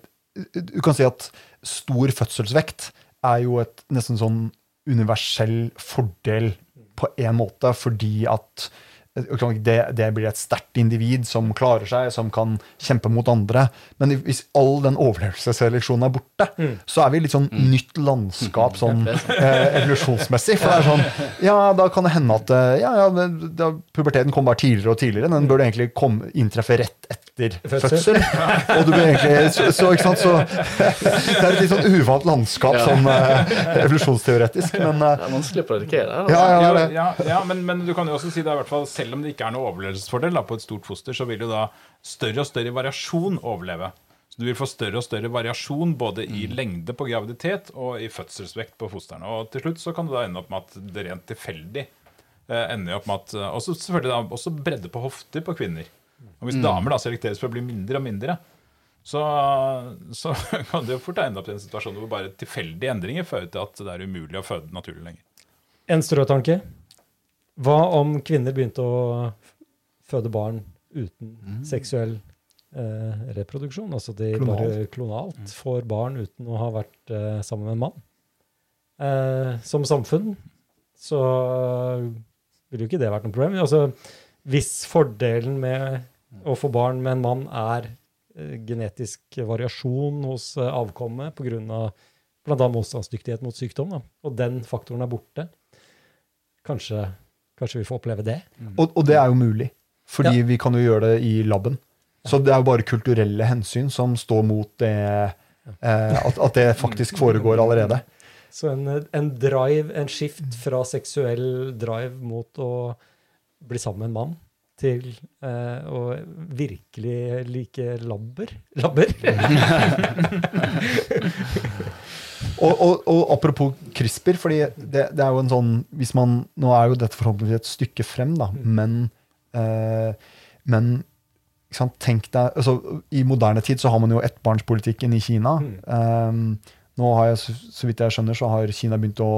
Du kan si at stor fødselsvekt er jo et nesten sånn universell fordel på en måte, fordi at det, det blir et sterkt individ som klarer seg, som kan kjempe mot andre. Men hvis all den overlevelsesseleksjonen er borte, så er vi litt sånn nytt landskap sånn eh, evolusjonsmessig. For det er sånn Ja, da kan det hende at eh, ja, ja, puberteten kommer bare tidligere og tidligere. Den burde egentlig komme, inntreffe rett etter Fødsel. fødsel. Og du blir egentlig så, så, ikke sant, så Det er et litt sånn uvant landskap Ja. sånn uh, evolusjonsteoretisk, men uh, Det er vanskelig å predikere. Altså. ja, ja, ja, ja men, men du kan jo også si det er i hvert fall, selv om det ikke er noe overlevelsesfordel da, på et stort foster, så vil jo da større og større variasjon overleve. Så Du vil få større og større variasjon både i lengde på graviditet og i fødselsvekt på fosterne. Og til slutt så kan du da ende opp med at det rent tilfeldig eh, ender opp med at Også selvfølgelig da, også bredde på hofter på kvinner. Og hvis damer da selekteres for å bli mindre og mindre, så, så kan det jo fort ende opp i en situasjon hvor bare tilfeldige endringer fører til at det er umulig å føde naturlig lenger. En strøtanke. Hva om kvinner begynte å føde barn uten seksuell eh, reproduksjon. Altså de Klonalt. bare klonalt får barn uten å ha vært eh, sammen med en mann. Eh, som samfunn så ville jo ikke det vært noe problem. Altså, hvis fordelen med å få barn med en mann er eh, genetisk variasjon hos eh, avkommet pga. bl.a. motstandsdyktighet mot sykdom, da, og den faktoren er borte, kanskje, kanskje vi får oppleve det. Og, og det er jo mulig, fordi vi kan jo gjøre det i laben. Så det er jo bare kulturelle hensyn som står mot det eh, at, at det faktisk foregår allerede. Så en, en drive, en skift fra seksuell drive mot å bli sammen med en mann, til eh, å virkelig like labber. Labber? Og, og, og apropos CRISPR, fordi det, det er jo en sånn hvis man, Nå er jo dette forhåpentligvis et stykke frem, da, men, eh, men sant, tenk deg, altså, I moderne tid så har man jo ettbarnspolitikken i Kina. Um, nå har jeg, så, så vidt jeg skjønner, så har Kina begynt å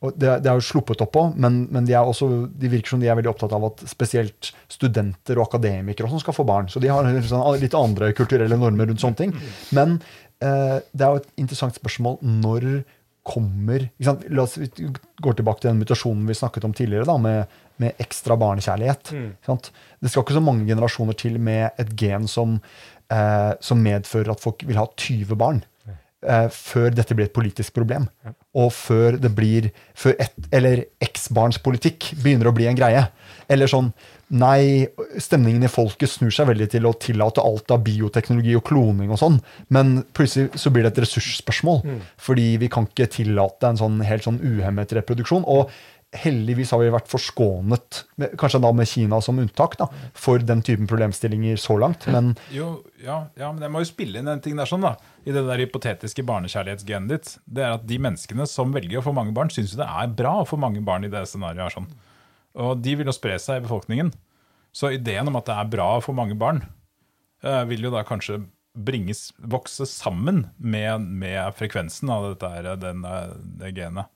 og det, det er jo sluppet opp på, men, men de, også, de virker som de er veldig opptatt av at spesielt studenter og akademikere og sånn skal få barn. Så de har liksom litt andre kulturelle normer rundt sånne ting. Men eh, det er jo et interessant spørsmål når kommer? La oss vi går tilbake til den mutasjonen vi snakket om tidligere, da, med, med ekstra barnekjærlighet. Mm. Det skal ikke så mange generasjoner til med et gen som, eh, som medfører at folk vil ha 20 barn. Eh, før dette blir et politisk problem. Og før det blir før et, Eller X-barnspolitikk begynner å bli en greie. Eller sånn Nei, stemningen i folket snur seg veldig til å tillate alt av bioteknologi og kloning og sånn, men plutselig så blir det et ressursspørsmål. Fordi vi kan ikke tillate en sånn helt sånn uhemmet reproduksjon. Og heldigvis har vi vært forskånet, kanskje da med Kina som unntak, da, for den typen problemstillinger så langt. Men Jo, ja, ja, men jeg må jo spille inn en ting der sånn da I det der hypotetiske barnekjærlighetsgenet ditt Det er at de menneskene som velger å få mange barn Synes jo det er bra å få mange barn i det scenariet her sånn Og de vil jo spre seg i befolkningen Så ideen om at det er bra å få mange barn eh, Vil jo da kanskje bringes, vokse sammen med, med frekvensen av dette den, eh, det genet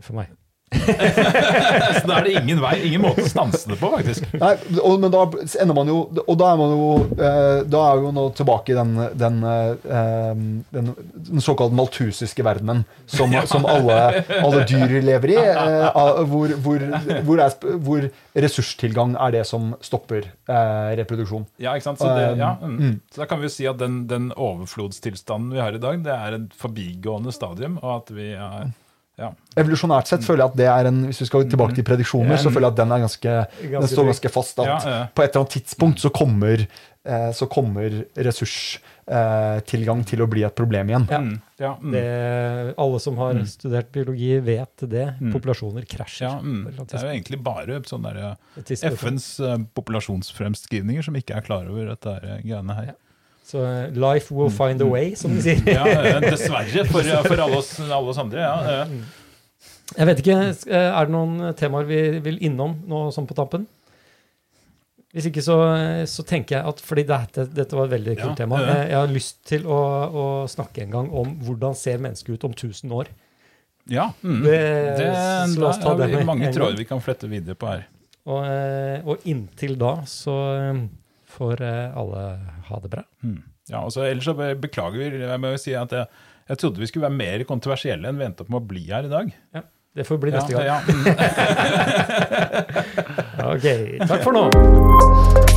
For meg. Så da er det ingen vei, ingen måte å stanse det på faktisk Nei, og, men da ender man jo Og da er man jo eh, Da er jo nå tilbake i den, den, eh, den, den såkalt maltusiske verdenen som, som alle, alle dyr lever i, eh, hvor, hvor, hvor, er, hvor ressurstilgang er det som stopper eh, reproduksjon. Ja, ikke sant? Så, det, ja, mm. så da kan vi jo si at den, den overflodstilstanden vi har i dag, det er en forbigående stadium, og at vi er ja. Evolusjonært sett føler jeg at det er en Hvis vi skal tilbake til prediksjoner, så føler jeg at den er ganske, den står ganske fast. At Ja, ja. på et eller annet tidspunkt så kommer, eh, så kommer ressurstilgang til å bli et problem igjen. Ja. Mm. Ja, mm. Det, alle som har studert biologi, vet det. Mm. Populasjoner krasjer. ja, mm. Det er jo egentlig bare sånne der, eh. FNs eh, populasjonsfremskrivninger som ikke er klar over dette eh, greiene her. Så eh, life will find a way, som de sier. Ja, eh, dessverre for, for alle, oss, alle oss andre. Ja, eh. Jeg vet ikke, eh, Er det noen temaer vi vil innom nå sånn på tampen? Hvis ikke, så, så tenker jeg at fordi dette, dette var et veldig kult Ja, tema. eh, Jeg har lyst til å, å snakke en gang om hvordan ser mennesket ut om 1000 år. ja mm. Det, det, så la oss ta det har vi med mange tråder vi kan flette videre på her. Og, eh, og inntil da så eh, får eh, alle ha det bra. Mm. Ja, så Ellers så beklager vi. Jeg må jo si at jeg, jeg trodde vi skulle være mer kontroversielle enn vi endte opp med å bli her i dag. Ja, Det får bli neste gang. Ja. Ok, takk for nå.